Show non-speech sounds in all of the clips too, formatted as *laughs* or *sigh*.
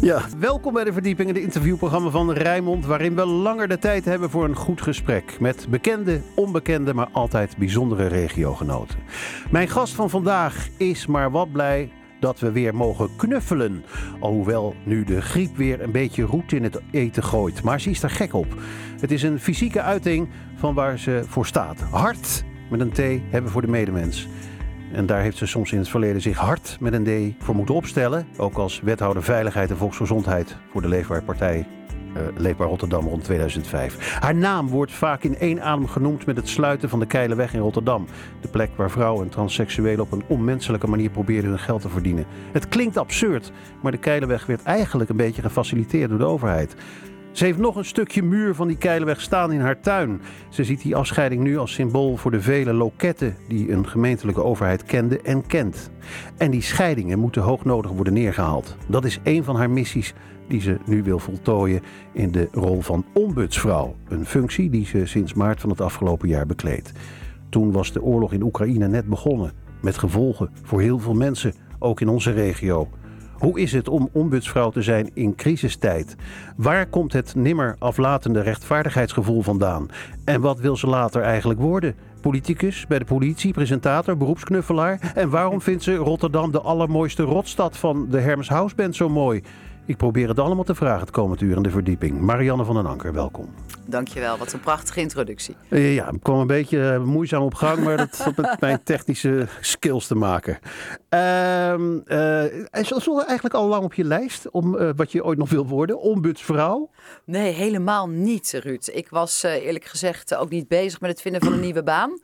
Ja, welkom bij de verdieping in het interviewprogramma van Rijmond, waarin we langer de tijd hebben voor een goed gesprek met bekende, onbekende, maar altijd bijzondere regiogenoten. Mijn gast van vandaag is maar wat blij dat we weer mogen knuffelen. Alhoewel nu de griep weer een beetje roet in het eten gooit. Maar ze is er gek op. Het is een fysieke uiting van waar ze voor staat. Hart met een T hebben voor de medemens. En daar heeft ze soms in het verleden zich hard met een D voor moeten opstellen. Ook als wethouder Veiligheid en Volksgezondheid voor de Leefbaar Partij. Uh, Leefbaar Rotterdam rond 2005. Haar naam wordt vaak in één adem genoemd met het sluiten van de Keilenweg in Rotterdam. De plek waar vrouwen en transseksuelen op een onmenselijke manier probeerden hun geld te verdienen. Het klinkt absurd, maar de Keilenweg werd eigenlijk een beetje gefaciliteerd door de overheid. Ze heeft nog een stukje muur van die Keilenweg staan in haar tuin. Ze ziet die afscheiding nu als symbool voor de vele loketten die een gemeentelijke overheid kende en kent. En die scheidingen moeten hoognodig worden neergehaald. Dat is een van haar missies die ze nu wil voltooien in de rol van ombudsvrouw. Een functie die ze sinds maart van het afgelopen jaar bekleedt. Toen was de oorlog in Oekraïne net begonnen. Met gevolgen voor heel veel mensen, ook in onze regio. Hoe is het om ombudsvrouw te zijn in crisistijd? Waar komt het nimmer aflatende rechtvaardigheidsgevoel vandaan? En wat wil ze later eigenlijk worden? Politicus, bij de politie, presentator, beroepsknuffelaar? En waarom vindt ze Rotterdam de allermooiste rotstad van de Hermes House Band zo mooi? Ik probeer het allemaal te vragen het komend uur in de verdieping. Marianne van den Anker, welkom. Dankjewel, wat een prachtige introductie. Ja, ik kwam een beetje eh, moeizaam op gang, maar dat had met mijn technische skills te maken. Uh, uh, stond eigenlijk al lang op je lijst om wat je ooit nog wil worden? Ombudsvrouw? Nee, helemaal niet, Ruud. Ik was eerlijk gezegd ook niet bezig met het vinden van een nieuwe baan.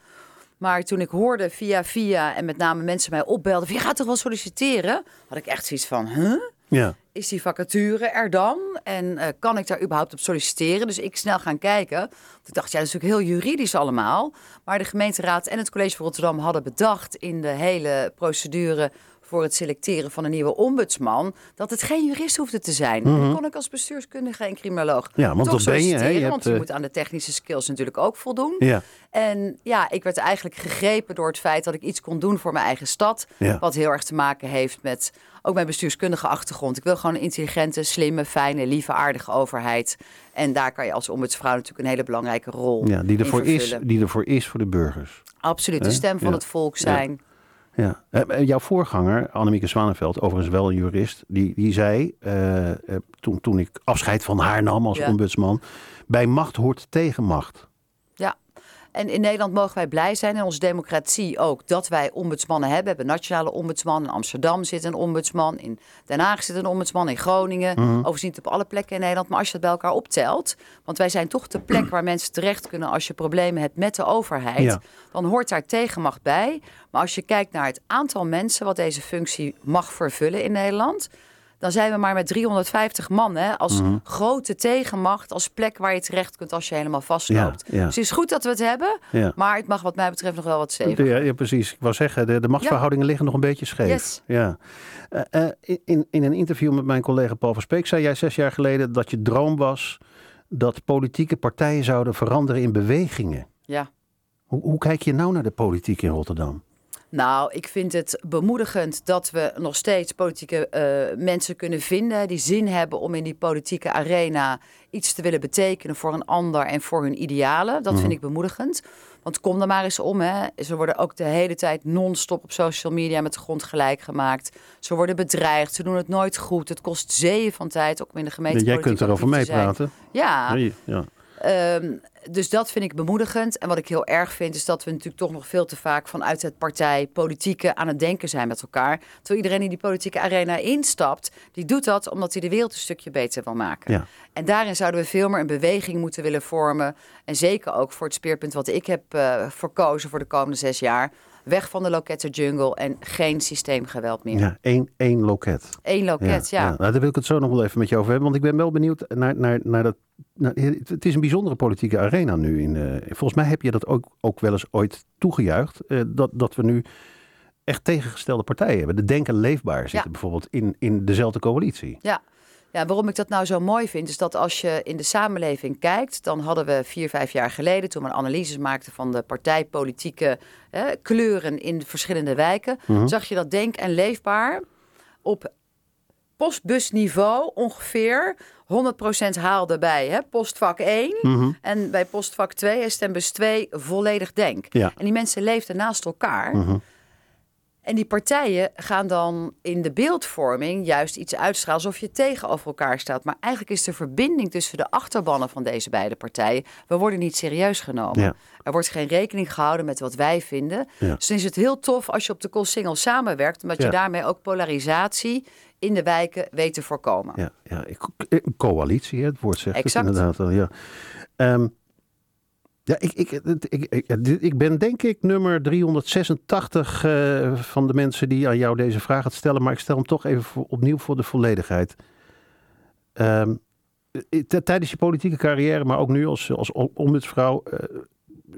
Maar toen ik hoorde via via en met name mensen mij opbelden... je gaat toch wel solliciteren? Had ik echt zoiets van, huh? Ja. Is die vacature er dan? En uh, kan ik daar überhaupt op solliciteren? Dus ik snel gaan kijken. Want ik dacht, ja, dat is natuurlijk heel juridisch allemaal. Maar de gemeenteraad en het college van Rotterdam hadden bedacht in de hele procedure voor het selecteren van een nieuwe ombudsman, dat het geen jurist hoefde te zijn. Mm -hmm. kon ik als bestuurskundige en criminoloog ja, want toch ben je, hè? je want je moet aan de technische skills natuurlijk ook voldoen. Ja. En ja, ik werd eigenlijk gegrepen door het feit dat ik iets kon doen voor mijn eigen stad, ja. wat heel erg te maken heeft met ook mijn bestuurskundige achtergrond. Ik wil gewoon een intelligente, slimme, fijne, lieve, aardige overheid. En daar kan je als ombudsvrouw natuurlijk een hele belangrijke rol ja, die ervoor is, Die ervoor is voor de burgers. Absoluut, de stem van het volk zijn. Ja. Uh, jouw voorganger, Annemieke Zwanenveld, overigens wel een jurist, die, die zei uh, toen, toen ik afscheid van haar nam als ja. ombudsman: bij macht hoort tegenmacht. En in Nederland mogen wij blij zijn, in onze democratie ook, dat wij ombudsmannen hebben. We hebben nationale ombudsman. In Amsterdam zit een ombudsman. In Den Haag zit een ombudsman. In Groningen. Mm -hmm. Overigens niet op alle plekken in Nederland. Maar als je het bij elkaar optelt. Want wij zijn toch de plek waar mensen terecht kunnen als je problemen hebt met de overheid. Ja. Dan hoort daar tegenmacht bij. Maar als je kijkt naar het aantal mensen wat deze functie mag vervullen in Nederland dan zijn we maar met 350 man hè, als mm -hmm. grote tegenmacht, als plek waar je terecht kunt als je helemaal vastloopt. Ja, ja. Dus het is goed dat we het hebben, ja. maar het mag wat mij betreft nog wel wat steviger. Ja, ja precies. Ik wou zeggen, de, de machtsverhoudingen liggen nog een beetje scheef. Yes. Ja. Uh, uh, in, in een interview met mijn collega Paul van Speek zei jij zes jaar geleden dat je droom was dat politieke partijen zouden veranderen in bewegingen. Ja. Hoe, hoe kijk je nou naar de politiek in Rotterdam? Nou, ik vind het bemoedigend dat we nog steeds politieke uh, mensen kunnen vinden die zin hebben om in die politieke arena iets te willen betekenen voor een ander en voor hun idealen. Dat mm. vind ik bemoedigend. Want kom er maar eens om. Hè. Ze worden ook de hele tijd non-stop op social media met de grond gelijk gemaakt. Ze worden bedreigd. Ze doen het nooit goed. Het kost zeeën van tijd, ook in de gemeente. Jij kunt erover meepraten. Ja. Nee, ja. Um, dus dat vind ik bemoedigend. En wat ik heel erg vind, is dat we natuurlijk toch nog veel te vaak vanuit het partij politieke aan het denken zijn met elkaar. Terwijl iedereen die die politieke arena instapt, die doet dat omdat hij de wereld een stukje beter wil maken. Ja. En daarin zouden we veel meer een beweging moeten willen vormen. En zeker ook voor het speerpunt wat ik heb uh, verkozen voor de komende zes jaar. Weg van de loketten jungle en geen systeemgeweld meer. Ja, één, één loket. Eén loket, ja. ja. ja. Nou, daar wil ik het zo nog wel even met je over hebben. Want ik ben wel benieuwd naar, naar, naar dat... Naar, het is een bijzondere politieke arena nu. In, uh, volgens mij heb je dat ook, ook wel eens ooit toegejuicht. Uh, dat, dat we nu echt tegengestelde partijen hebben. De Denken Leefbaar zitten ja. bijvoorbeeld in, in dezelfde coalitie. Ja, ja, waarom ik dat nou zo mooi vind, is dat als je in de samenleving kijkt, dan hadden we vier, vijf jaar geleden, toen we analyses maakten van de partijpolitieke eh, kleuren in de verschillende wijken, mm -hmm. zag je dat Denk en Leefbaar op postbusniveau ongeveer 100% haalde bij hè, postvak 1. Mhm. En bij postvak 2 is stembus 2 volledig denk. Ja. En die mensen leefden naast elkaar. Mhm. En die partijen gaan dan in de beeldvorming juist iets uitstralen alsof je tegenover elkaar staat. Maar eigenlijk is de verbinding tussen de achterbannen van deze beide partijen. We worden niet serieus genomen. Ja. Er wordt geen rekening gehouden met wat wij vinden. Ja. Dus dan is het heel tof als je op de Koolsingel samenwerkt. Omdat Ja. je daarmee ook polarisatie in de wijken weet te voorkomen. Ja, ja ik, een coalitie, het woord zegt het inderdaad al. Ja, Ehm, ja ik, ik, ik, ik, ben denk ik nummer 386 eh, van de mensen die aan jou deze vraag gaat stellen. Maar ik stel hem toch even voor- opnieuw voor de volledigheid. Ehm, eh, tijdens je politieke carrière, maar ook nu als, als om- ombudsvrouw, eh,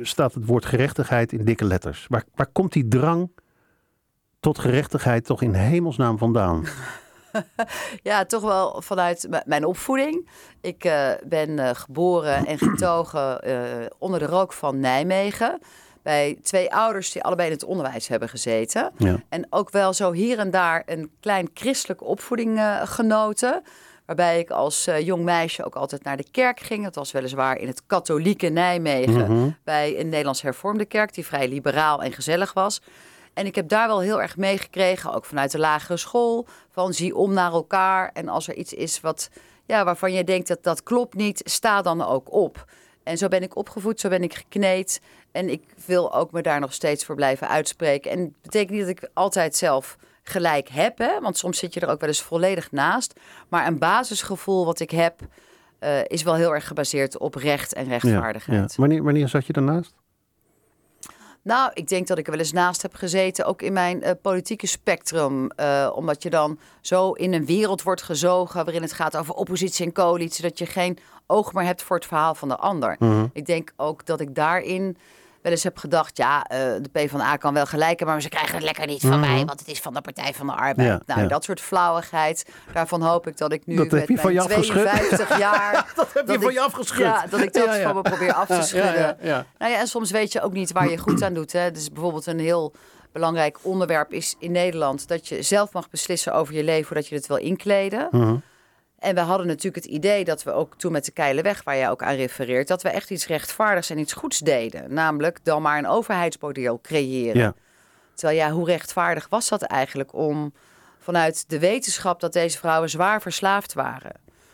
staat het woord gerechtigheid in dikke letters. Waar, waar komt die drang tot gerechtigheid toch in hemelsnaam vandaan? *laughs* *laughs* Ja, toch wel vanuit mijn opvoeding. Ik eh, ben eh, geboren en getogen eh, onder de rook van Nijmegen. Bij twee ouders die allebei in het onderwijs hebben gezeten. Ja. En ook wel zo hier en daar een klein christelijke opvoeding genoten. Waarbij ik als jong meisje ook altijd naar de kerk ging. Het was weliswaar in het katholieke Nijmegen. Mhm. Bij een Nederlands hervormde kerk die vrij liberaal en gezellig was. En ik heb daar wel heel erg meegekregen, ook vanuit de lagere school. Van zie om naar elkaar. En als er iets is wat, ja, waarvan je denkt dat dat klopt niet, sta dan ook op. En zo ben ik opgevoed, zo ben ik gekneed. En ik wil ook me daar nog steeds voor blijven uitspreken. En het betekent niet dat ik altijd zelf gelijk heb, hè? want soms zit je er ook wel eens volledig naast. Maar een basisgevoel wat ik heb, eh, is wel heel erg gebaseerd op recht en Ja, rechtvaardigheid. ja. Wanneer, wanneer zat je daarnaast? Nou, ik denk dat ik er wel eens naast heb gezeten, ook in mijn eh, politieke spectrum. eh, omdat je dan zo in een wereld wordt gezogen waarin het gaat over oppositie en coalitie, dat je geen oog meer hebt voor het verhaal van de ander. Mhm. Ik denk ook dat ik daarin wel eens heb gedacht, ja, eh, de PvdA kan wel gelijk hebben, maar ze krijgen het lekker niet van mij, want het is van de Partij van de Arbeid. Mhm. Ja, nou, ja. dat soort flauwigheid, daarvan hoop ik dat ik nu Dat heb met je van mijn je afgeschud. 52 *laughs* jaar... Dat heb dat ik- Ja, dat ik dat Ja, van me probeer *laughs* af te schudden. Nou ja, en soms weet je ook niet waar je goed aan doet. Hè. Dus bijvoorbeeld een heel belangrijk onderwerp is in Nederland... dat je zelf mag beslissen over je leven, voordat je het wil inkleden. Mhm. En we hadden natuurlijk het idee dat we ook toen met de Keilenweg... waar jij ook aan refereert, dat we echt iets rechtvaardigs en iets goeds deden. Namelijk dan maar een overheidsmodel creëren. Ja. Terwijl ja, hoe rechtvaardig was dat eigenlijk om vanuit de wetenschap... dat deze vrouwen zwaar verslaafd waren...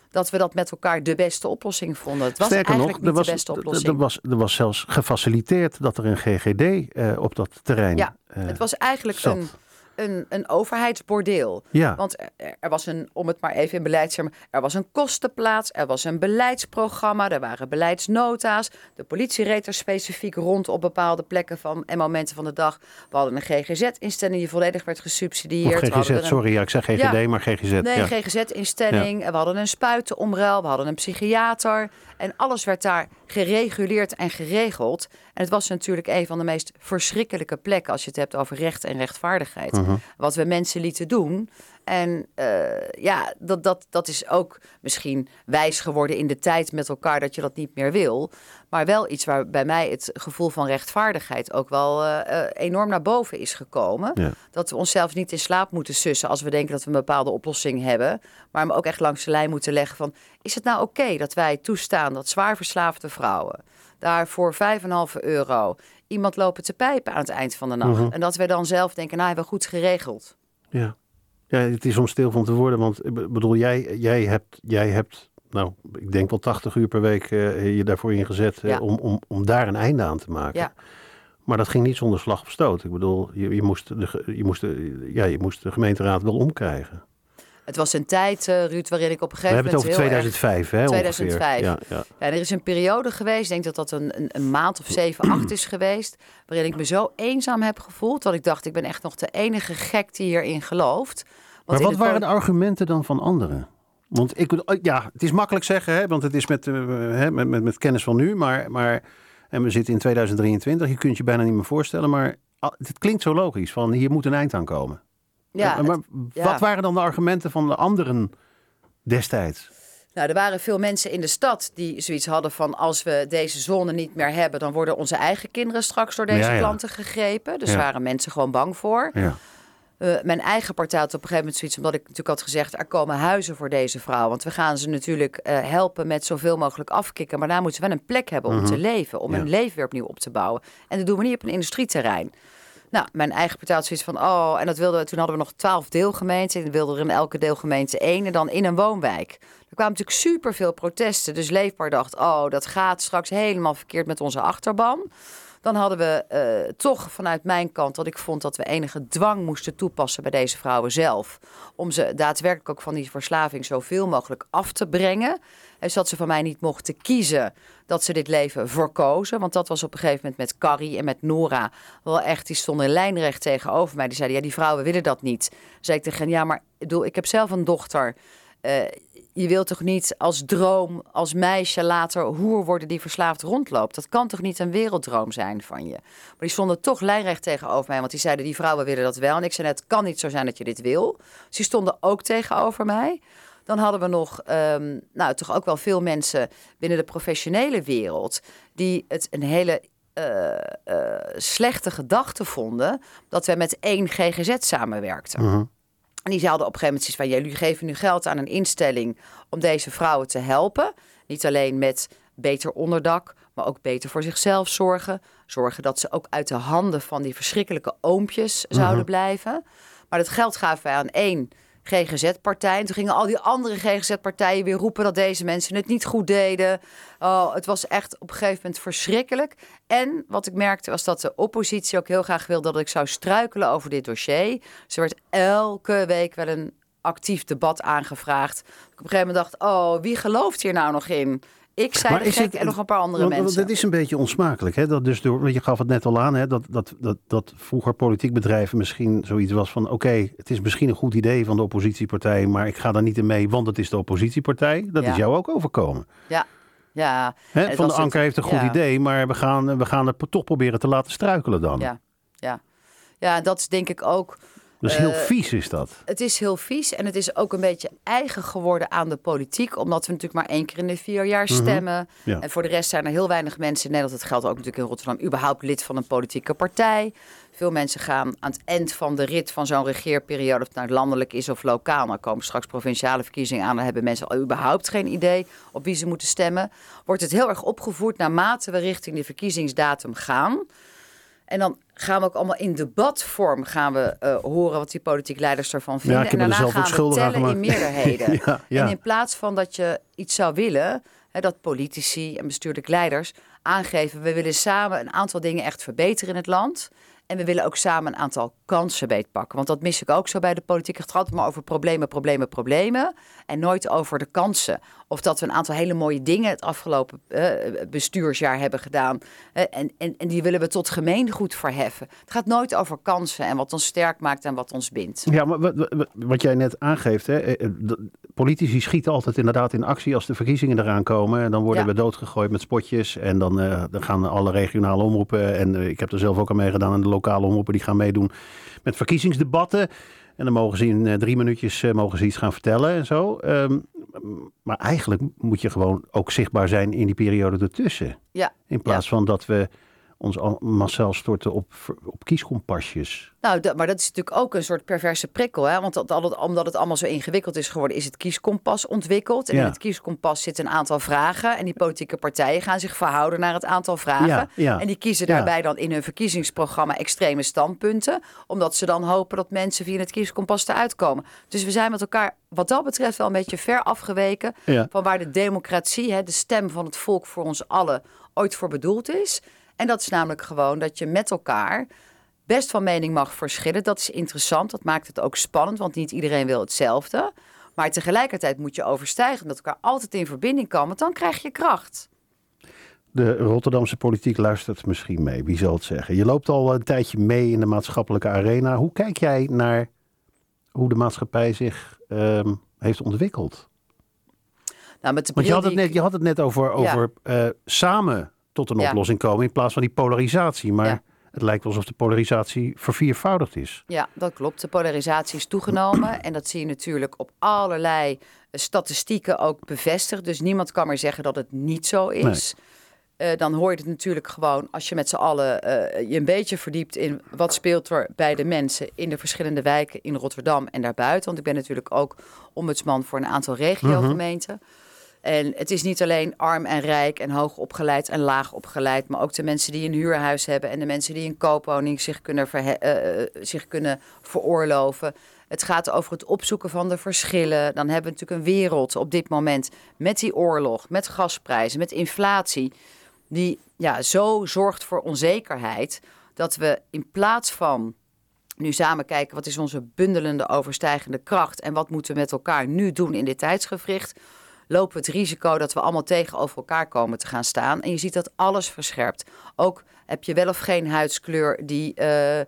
dat we dat met elkaar de beste oplossing vonden. Het was Sterker nog, eigenlijk er niet was, de beste oplossing. er, was, er was zelfs gefaciliteerd dat er een GGD eh, op dat terrein Ja, eh, Het was eigenlijk zat. een, een, een overheidsbordeel. Ja, Want er, er was een, om het maar even in beleidstermen, er was een kostenplaats, er was een beleidsprogramma, er waren beleidsnota's. De politie reed er specifiek rond op bepaalde plekken van en momenten van de dag. We hadden een GGZ-instelling die volledig werd of gesubsidieerd. Hadden GGZ, een- sorry, ja, ik zeg GGD, Ja. maar GGZ. Nee, ja. GGZ-instelling. We hadden een spuitenomruil, we hadden een psychiater. En alles werd daar gereguleerd en geregeld. En het was natuurlijk een van de meest verschrikkelijke plekken... als je het hebt over recht en rechtvaardigheid. Mhm. Wat we mensen lieten doen. En eh, ja, dat, dat, dat is ook misschien wijs geworden in de tijd met elkaar... dat je dat niet meer wil. Maar wel iets waar bij mij het gevoel van rechtvaardigheid... ook wel eh, eh, enorm naar boven is gekomen. Ja. Dat we onszelf niet in slaap moeten sussen als we denken dat we een bepaalde oplossing hebben. Maar hem ook echt langs de lijn moeten leggen van... is het nou oké dat wij toestaan dat zwaar verslaafde vrouwen... daar voor 5,5 euro iemand lopen te pijpen aan het eind van de nacht. Mhm. En dat wij dan zelf denken, nou hebben we goed geregeld. Ja. ja, het is om stil van te worden, want ik bedoel, jij, jij, hebt, jij hebt, nou, ik denk wel 80 uur per week eh, je daarvoor ingezet eh, om, om, om daar een einde aan te maken. Ja. Maar dat ging niet zonder slag of stoot. Ik bedoel, je, je, moest, de, je, moest, de, ja, je moest de gemeenteraad wel omkrijgen. Het was een tijd, eh, Ruud, waarin ik op een We gegeven hebben het moment over heel erg- 2005, hè? 2005. Ongeveer. Ja, ja. Ja, er is een periode geweest, ik denk dat dat een, een, een maand of zeven, acht is geweest, waarin ik me zo eenzaam heb gevoeld dat ik dacht, ik ben echt nog de enige gek die hierin gelooft. Want Maar wat waren de argumenten dan van anderen? Want ik ja, het is makkelijk zeggen, hè, want het is met, eh, hè, met, met, met kennis van nu, maar, maar en we zitten in 2023, je kunt je bijna niet meer voorstellen, maar ah, het klinkt zo logisch, van hier moet een eind aan komen. Ja, En- maar het- ja. wat waren dan de argumenten van de anderen destijds? Nou, er waren veel mensen in de stad die zoiets hadden van... als we deze zone niet meer hebben... dan worden onze eigen kinderen straks door deze Ja, klanten gegrepen. Dus waren mensen gewoon bang voor. Ja. Uh, mijn eigen partij had op een gegeven moment zoiets, omdat ik natuurlijk had gezegd: er komen huizen voor deze vrouw. Want we gaan ze natuurlijk uh, helpen met zoveel mogelijk afkicken. Maar daar moeten ze wel een plek hebben om -hmm. te leven, om ja. hun leven weer opnieuw op te bouwen. En dat doen we niet op een industrieterrein. Nou, mijn eigen partij had zoiets van: oh, en dat wilden we. Toen hadden we nog twaalf deelgemeenten. En wilden er in elke deelgemeente één. En dan in een woonwijk. Er kwamen natuurlijk superveel protesten. Dus Leefbaar dacht: oh, dat gaat straks helemaal verkeerd met onze achterban. Dan hadden we uh, toch vanuit mijn kant dat ik vond dat we enige dwang moesten toepassen bij deze vrouwen zelf. Om ze daadwerkelijk ook van die verslaving zoveel mogelijk af te brengen. Dus dat ze van mij niet mochten kiezen dat ze dit leven verkozen. Want dat was op een gegeven moment met Carrie en met Nora wel echt. Die stonden lijnrecht tegenover mij. Die zeiden, ja, die vrouwen willen dat niet. Toen zei ik tegen hen, ja, maar ik heb zelf een dochter. Uh, je wilt toch niet als droom, als meisje later hoer worden die verslaafd rondloopt? Dat kan toch niet een werelddroom zijn van je? Maar die stonden toch lijnrecht tegenover mij, want die zeiden die vrouwen willen dat wel. En ik zei het kan niet zo zijn dat je dit wil. Dus die stonden ook tegenover mij. Dan hadden we nog, um, nou toch ook wel veel mensen binnen de professionele wereld die het een hele uh, uh, slechte gedachte vonden dat wij met één GGZ samenwerkten. Uh -huh. En die zeiden op een gegeven moment van, jullie geven nu geld aan een instelling om deze vrouwen te helpen. Niet alleen met beter onderdak, maar ook beter voor zichzelf zorgen. Zorgen dat ze ook uit de handen van die verschrikkelijke oompjes zouden -huh. blijven. Maar dat geld gaven wij aan één GGZ-partij. En toen gingen al die andere GGZ-partijen weer roepen dat deze mensen het niet goed deden. Oh, het was echt op een gegeven moment verschrikkelijk. En wat ik merkte was dat de oppositie ook heel graag wilde dat ik zou struikelen over dit dossier. Er werd elke week wel een actief debat aangevraagd. Ik op een gegeven moment dacht, oh, wie gelooft hier nou nog in? Ik zei maar de gek het, en nog een paar andere want, mensen. Het is een beetje onsmakelijk. Hè? Dat dus door, je gaf het net al aan, hè? Dat, dat, dat, dat vroeger politiek bedrijven misschien zoiets was van... oké, okay, het is misschien een goed idee van de oppositiepartij... maar ik ga daar niet in mee, want het is de oppositiepartij. Dat ja. is jou ook overkomen. Ja, ja. Hè? Van de Anker heeft een goed ja. idee, maar we gaan, we gaan het toch proberen te laten struikelen dan. Ja, ja. ja dat is denk ik ook... Dus heel uh, vies is dat. Het is heel vies en het is ook een beetje eigen geworden aan de politiek. Omdat we natuurlijk maar één keer in de vier jaar stemmen. Mm -hmm. ja. En voor de rest zijn er heel weinig mensen in Nederland. Het geldt ook natuurlijk in Rotterdam. überhaupt lid van een politieke partij. Veel mensen gaan aan het eind van de rit van zo'n regeerperiode... of het nou landelijk is of lokaal. Dan komen straks provinciale verkiezingen aan. Dan hebben mensen al überhaupt geen idee op wie ze moeten stemmen. Wordt het heel erg opgevoerd naarmate we richting de verkiezingsdatum gaan... En dan gaan we ook allemaal in debatvorm gaan we uh, horen wat die politiek leiders ervan vinden. Ja, en daarna gaan we tellen in meerderheden. *laughs* ja, ja. En in plaats van dat je iets zou willen, hè, dat politici en bestuurlijke leiders aangeven... we willen samen een aantal dingen echt verbeteren in het land... En we willen ook samen een aantal kansen beetpakken. Want dat mis ik ook zo bij de politiek. Het gaat maar over problemen, problemen, problemen. En nooit over de kansen. Of dat we een aantal hele mooie dingen het afgelopen uh, bestuursjaar hebben gedaan. Uh, en, en, en die willen we tot gemeengoed verheffen. Het gaat nooit over kansen en wat ons sterk maakt en wat ons bindt. Ja, maar wat, wat, wat jij net aangeeft. Hè, eh, politici schieten altijd inderdaad in actie als de verkiezingen eraan komen. En dan worden ja. we doodgegooid met spotjes. En dan, uh, dan gaan alle regionale omroepen. En uh, ik heb er zelf ook aan meegedaan. En de lokale omroepen die gaan meedoen met verkiezingsdebatten. En dan mogen ze in uh, drie minuutjes mogen ze iets gaan vertellen en zo. Um, maar eigenlijk moet je gewoon ook zichtbaar zijn in die periode ertussen. Ja. In plaats ja. van dat we ons massaal storten op, op kieskompasjes. Nou, maar dat is natuurlijk ook een soort perverse prikkel. Hè? Want dat, dat, omdat het allemaal zo ingewikkeld is geworden, is het kieskompas ontwikkeld. En ja. in het kieskompas zitten een aantal vragen. En die politieke partijen gaan zich verhouden naar het aantal vragen. Ja, ja. En die kiezen daarbij dan in hun verkiezingsprogramma extreme standpunten. Omdat ze dan hopen dat mensen via het kieskompas eruit komen. Dus we zijn met elkaar wat dat betreft wel een beetje ver afgeweken van waar de democratie, hè, de stem van het volk voor ons allen, ooit voor bedoeld is. En dat is namelijk gewoon dat je met elkaar best van mening mag verschillen. Dat is interessant, dat maakt het ook spannend, want niet iedereen wil hetzelfde. Maar tegelijkertijd moet je overstijgen dat elkaar altijd in verbinding komen, want dan krijg je kracht. De Rotterdamse politiek luistert misschien mee, wie zal het zeggen? Je loopt al een tijdje mee in de maatschappelijke arena. Hoe kijk jij naar hoe de maatschappij zich um, heeft ontwikkeld? Nou, met de Want je had het net, je had het net over, over ja. uh, samen tot een ja. oplossing komen in plaats van die polarisatie. Maar ja. het lijkt wel alsof de polarisatie verviervoudigd is. Ja, dat klopt. De polarisatie is toegenomen. en dat zie je natuurlijk op allerlei statistieken ook bevestigd. Dus niemand kan meer zeggen dat het niet zo is. Nee. eh, dan hoor je het natuurlijk gewoon als je met z'n allen eh, je een beetje verdiept in wat speelt er bij de mensen in de verschillende wijken in Rotterdam en daarbuiten. Want ik ben natuurlijk ook ombudsman voor een aantal regiogemeenten. En het is niet alleen arm en rijk en hoog opgeleid en laag opgeleid, maar ook de mensen die een huurhuis hebben en de mensen die een koopwoning zich kunnen, uh, zich kunnen veroorloven. Het gaat over het opzoeken van de verschillen. Dan hebben we natuurlijk een wereld op dit moment met die oorlog, met gasprijzen, met inflatie, die ja, zo zorgt voor onzekerheid dat we in plaats van nu samen kijken wat is onze bundelende overstijgende kracht en wat moeten we met elkaar nu doen in dit tijdsgevricht, lopen we het risico dat we allemaal tegenover elkaar komen te gaan staan. En je ziet dat alles verscherpt. Ook heb je wel of geen huidskleur die uh, uh,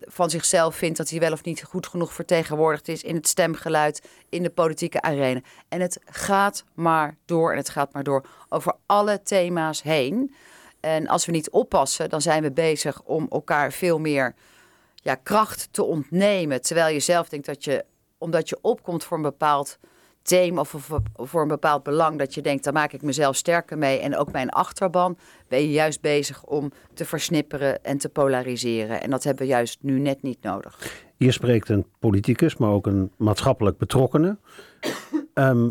van zichzelf vindt dat hij wel of niet goed genoeg vertegenwoordigd is in het stemgeluid, in de politieke arena. En het gaat maar door en het gaat maar door over alle thema's heen. En als we niet oppassen, dan zijn we bezig om elkaar veel meer ja, kracht te ontnemen. Terwijl je zelf denkt dat je, omdat je opkomt voor een bepaald thema of voor een bepaald belang dat je denkt, daar maak ik mezelf sterker mee en ook mijn achterban, ben je juist bezig om te versnipperen en te polariseren. En dat hebben we juist nu net niet nodig. Hier spreekt een politicus, maar ook een maatschappelijk betrokkene. *coughs* Ehm,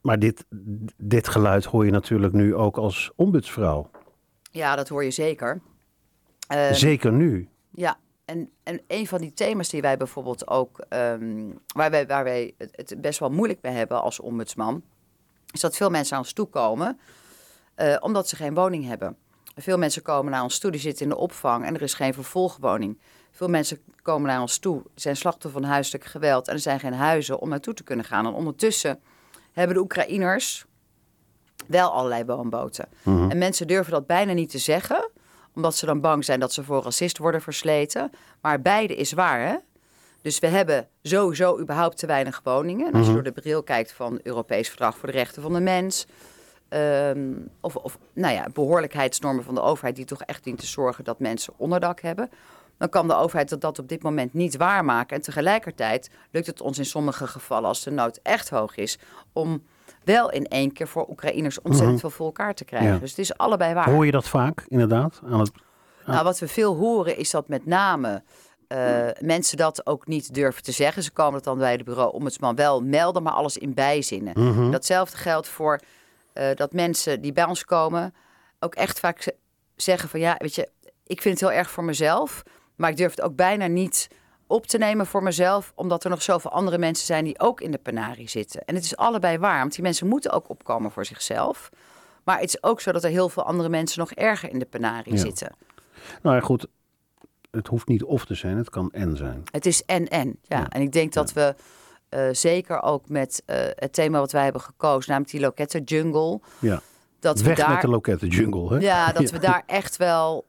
maar dit, dit geluid hoor je natuurlijk nu ook als ombudsvrouw. Ja, dat hoor je zeker. Um, zeker nu. Ja, en, en een van die thema's die wij bijvoorbeeld ook, um, waar, wij, waar wij het best wel moeilijk mee hebben als ombudsman, is dat veel mensen aan ons toe komen uh, omdat ze geen woning hebben. Veel mensen komen naar ons toe, die zitten in de opvang en er is geen vervolgwoning. Veel mensen komen naar ons toe, zijn slachtoffer van huiselijk geweld en er zijn geen huizen om naartoe te kunnen gaan. En ondertussen hebben de Oekraïners wel allerlei woonboten. Mm -hmm. En mensen durven dat bijna niet te zeggen, omdat ze dan bang zijn dat ze voor racist worden versleten. Maar beide is waar, hè? Dus we hebben sowieso überhaupt te weinig woningen. En als je door de bril kijkt van Europees Verdrag voor de Rechten van de Mens... Um, of, of nou ja, behoorlijkheidsnormen van de overheid... die toch echt dient te zorgen dat mensen onderdak hebben... dan kan de overheid dat, dat op dit moment niet waarmaken. En tegelijkertijd lukt het ons in sommige gevallen... als de nood echt hoog is, om wel in één keer voor Oekraïners ontzettend mm -hmm. veel voor elkaar te krijgen. Ja. Dus het is allebei waar. Hoor je dat vaak, inderdaad? Aan het... Nou, wat we veel horen is dat met name uh, mensen dat ook niet durven te zeggen. Ze komen het dan bij de bureau ombudsman wel melden, maar alles in bijzinnen. Mm -hmm. Datzelfde geldt voor uh, dat mensen die bij ons komen ook echt vaak zeggen van ja, weet je, ik vind het heel erg voor mezelf, maar ik durf het ook bijna niet op te nemen voor mezelf, omdat er nog zoveel andere mensen zijn die ook in de penarie zitten. En het is allebei waar, want die mensen moeten ook opkomen voor zichzelf. Maar het is ook zo dat er heel veel andere mensen nog erger in de penarie ja. zitten. Nou ja, goed. Het hoeft niet of te zijn, het kan en zijn. Het is en en, ja. ja. En ik denk dat we uh, zeker ook met uh, het thema wat wij hebben gekozen, namelijk die loketten jungle. Ja. Dat Weg we daar, met de loketten jungle, hè? Ja, dat *laughs* we daar echt wel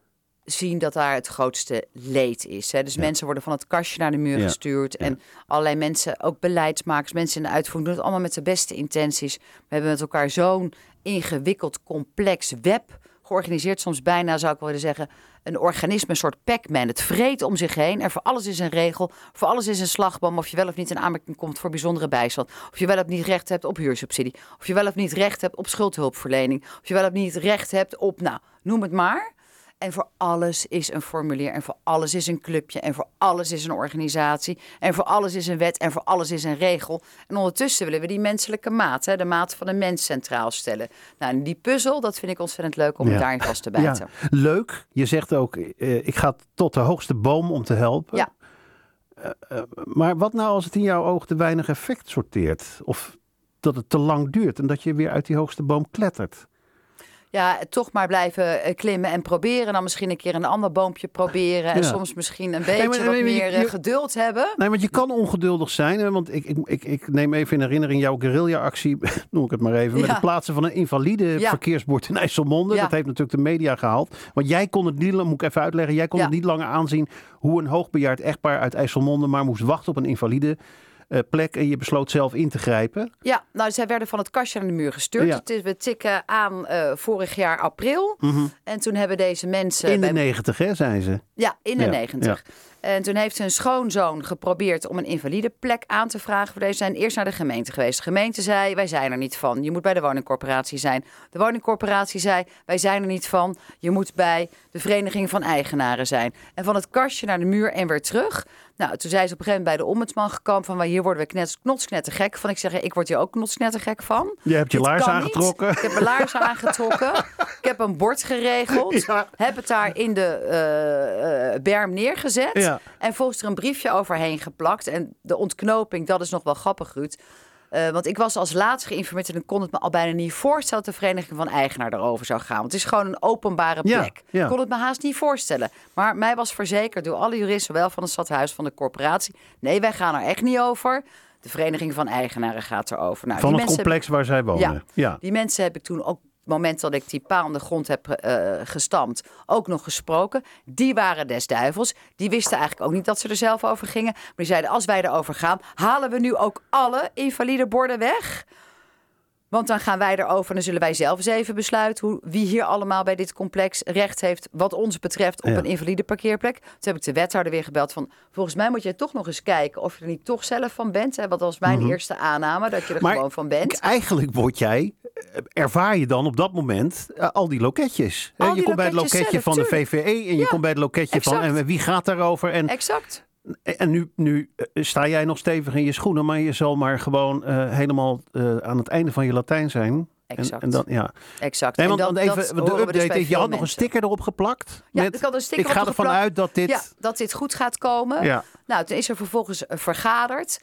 zien dat daar het grootste leed is. Hè. Dus ja. mensen worden van het kastje naar de muur ja. gestuurd. Ja. En allerlei mensen, ook beleidsmakers, mensen in de uitvoering, doen het allemaal met de beste intenties. We hebben met elkaar zo'n ingewikkeld, complex web georganiseerd. Soms bijna, zou ik willen zeggen, een organisme, een soort Pac-Man. Het vreet om zich heen en voor alles is een regel. Voor alles is een slagboom of je wel of niet in aanmerking komt voor bijzondere bijstand. Of je wel of niet recht hebt op huursubsidie. Of je wel of niet recht hebt op schuldhulpverlening. Of je wel of niet recht hebt op, nou, noem het maar. En voor alles is een formulier. En voor alles is een clubje. En voor alles is een organisatie. En voor alles is een wet. En voor alles is een regel. En ondertussen willen we die menselijke maat, hè, de maat van de mens centraal stellen. Nou, en die puzzel, dat vind ik ontzettend leuk om ja. daarin vast te bijten. Ja, leuk. Je zegt ook, uh, ik ga tot de hoogste boom om te helpen. Ja. Uh, uh, maar wat nou als het in jouw oog te weinig effect sorteert? Of dat het te lang duurt en dat je weer uit die hoogste boom klettert? Ja, toch maar blijven klimmen en proberen. Dan misschien een keer een ander boompje proberen. En ja. soms misschien een beetje nee, maar, wat nee, meer je, geduld hebben. Nee, want je kan ongeduldig zijn. Want ik, ik, ik, ik neem even in herinnering jouw guerrilla-actie, *laughs* noem ik het maar even. Met ja. het plaatsen van een invalide ja. verkeersbord in IJsselmonde. Dat heeft natuurlijk de media gehaald. Want jij kon het niet, moet ik even uitleggen. Jij kon het niet langer aanzien hoe een hoogbejaard echtpaar uit IJsselmonde maar moest wachten op een invalide plek en je besloot zelf in te grijpen. Ja, nou, zij werden van het kastje aan de muur gestuurd. Ja. Het is, we tikken aan uh, vorig jaar april. Mm -hmm. En toen hebben deze mensen... In de negentig, hè, zijn ze? Ja, in de negentig. Ja. En toen heeft zijn schoonzoon geprobeerd om een invalide plek aan te vragen voor deze. zijn eerst naar de gemeente geweest. De gemeente zei, wij zijn er niet van. Je moet bij de woningcorporatie zijn. De woningcorporatie zei, wij zijn er niet van. Je moet bij de vereniging van eigenaren zijn. En van het kastje naar de muur en weer terug. Nou, toen zei ze op een gegeven moment bij de ombudsman gekomen van, hier worden we knet, knotsknetter gek van. Ik zeg, ik word hier ook knotsknetter gek van. Je hebt je Dit laars aangetrokken. niet. Ik heb mijn laars *laughs* aangetrokken. Ik heb een bord geregeld. Ja. Heb het daar in de eh, eh, berm neergezet. Ja. En volgens er een briefje overheen geplakt. En de ontknoping, dat is nog wel grappig, Ruud. Eh, want ik was als laatste geïnformeerd en ik kon het me al bijna niet voorstellen dat de Vereniging van Eigenaar erover zou gaan. Want het is gewoon een openbare plek. ja. Ik kon het me haast niet voorstellen. Maar mij was verzekerd door alle juristen, zowel van het stadhuis van de corporatie. Nee, wij gaan er echt niet over. De Vereniging van Eigenaren gaat erover. Nou, Van het complex waar zij wonen. Ja. ja. die mensen heb ik toen ook, moment dat ik die paal aan de grond heb eh, gestampt, ook nog gesproken. Die waren des duivels. Die wisten eigenlijk ook niet dat ze er zelf over gingen. Maar die zeiden, als wij erover gaan, halen we nu ook alle invalide borden weg? Want dan gaan wij erover en dan zullen wij zelf eens even besluiten hoe, wie hier allemaal bij dit complex recht heeft wat ons betreft op Ja. een invalide parkeerplek. Toen heb ik de wethouder weer gebeld van, volgens mij moet je toch nog eens kijken of je er niet toch zelf van bent. Hè? Want dat was mijn eerste aanname, dat je er Mhm. Maar gewoon van bent. Eigenlijk word jij, eh, ervaar je dan op dat moment eh, al die loketjes. Je komt bij het loketje zelf, van de. VVE en je Ja, komt bij het loketje van en wie gaat daarover. En, Exact. En nu, nu eh, sta jij nog stevig in je schoenen, maar je zal maar gewoon eh, helemaal eh, aan het einde van je Latijn zijn. En, Exact. en dan, ja. Exact. Nee, En want, dat- want even, de dus update is, je had nog een sticker erop geplakt. Ja, met, ik had een sticker ik ga ervan uit dat dit... Ja, dat dit goed gaat komen. Ja. Nou, toen is er vervolgens vergaderd.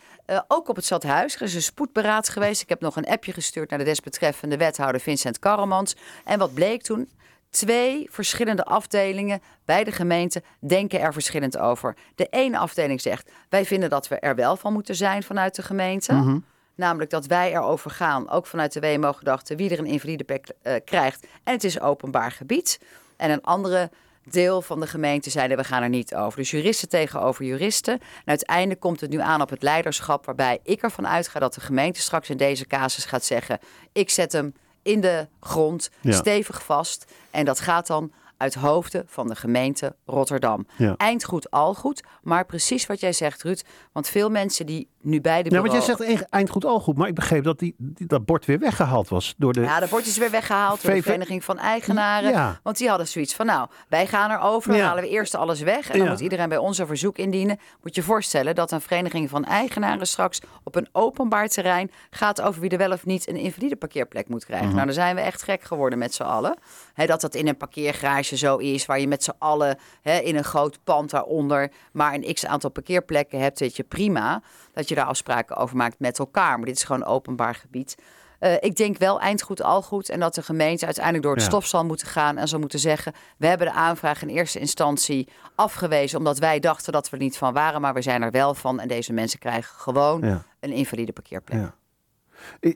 ook op het stadhuis. Er is een spoedberaad geweest. Ik heb nog een appje gestuurd naar de desbetreffende wethouder Vincent Karremans. En wat bleek toen? Twee verschillende afdelingen bij de gemeente denken er verschillend over. De ene afdeling zegt: wij vinden dat we er wel van moeten zijn vanuit de gemeente. Namelijk dat wij erover gaan, ook vanuit de WMO-gedachte, wie er een invalide plek eh, krijgt. En het is openbaar gebied. En een andere deel van de gemeente zeiden we gaan er niet over. Dus juristen tegenover juristen. En uiteindelijk komt het nu aan op het leiderschap, waarbij ik ervan uitga dat de gemeente straks in deze casus gaat zeggen: ik zet hem in de grond, Ja. stevig vast. En dat gaat dan uit hoofden van de gemeente Rotterdam. Ja. Eindgoed, al goed, maar precies wat jij zegt, Ruud. Want veel mensen die nu bij de Ja, want bureau... jij zegt e- eind goed al goed, maar ik begreep dat die, die- dat bord weer weggehaald was door de... Ja, de bord is weer weggehaald door de Vereniging van Eigenaren. Ja. Want die hadden zoiets van, nou, wij gaan erover, dan Ja. halen we eerst alles weg. En dan moet iedereen bij ons een verzoek indienen. Moet je voorstellen dat een Vereniging van Eigenaren straks op een openbaar terrein gaat over wie er wel of niet een invalide parkeerplek moet krijgen. Mhm. Nou, dan zijn we echt gek geworden met z'n allen. Hè, dat dat in een parkeergarage zo is, waar je met z'n allen hè, in een groot pand daaronder maar een x aantal parkeerplekken hebt, weet je prima. Dat je daar afspraken over maakt met elkaar. Maar dit is gewoon openbaar gebied. Eh, ik denk wel eind goed, al goed. En dat de gemeente uiteindelijk door het Ja. stof zal moeten gaan en zal moeten zeggen: We hebben de aanvraag in eerste instantie afgewezen. omdat wij dachten dat we er niet van waren. Maar we zijn er wel van. En deze mensen krijgen gewoon Ja. een invalide parkeerplek. Ja.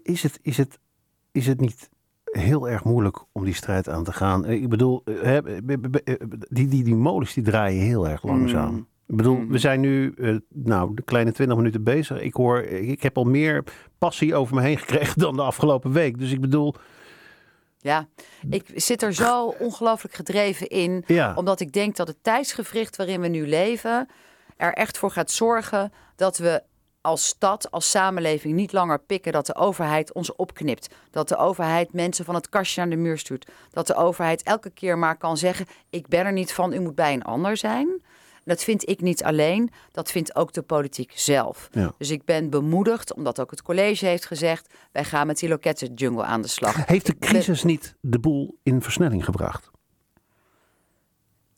Is het, is, het, is het niet heel erg moeilijk om die strijd aan te gaan? Eh, Ik bedoel, eh, eh, die, die, die molens die draaien heel erg langzaam. Mm. Ik bedoel, Mm. we zijn nu nou, de kleine 20 minuten bezig. Ik hoor, ik heb al meer passie over me heen gekregen *laughs* dan de afgelopen week. Dus ik bedoel, Ja, ik zit er zo ongelooflijk gedreven in. ja, Omdat ik denk dat het tijdsgevricht waarin we nu leven er echt voor gaat zorgen dat we als stad, als samenleving niet langer pikken dat de overheid ons opknipt. Dat de overheid mensen van het kastje naar de muur stuurt. Dat de overheid elke keer maar kan zeggen: Ik ben er niet van, u moet bij een ander zijn. Dat vind ik niet alleen, dat vindt ook de politiek zelf. Ja. Dus ik ben bemoedigd, omdat ook het college heeft gezegd: wij gaan met die lokettenjungle aan de slag. heeft de crisis niet de boel in versnelling gebracht?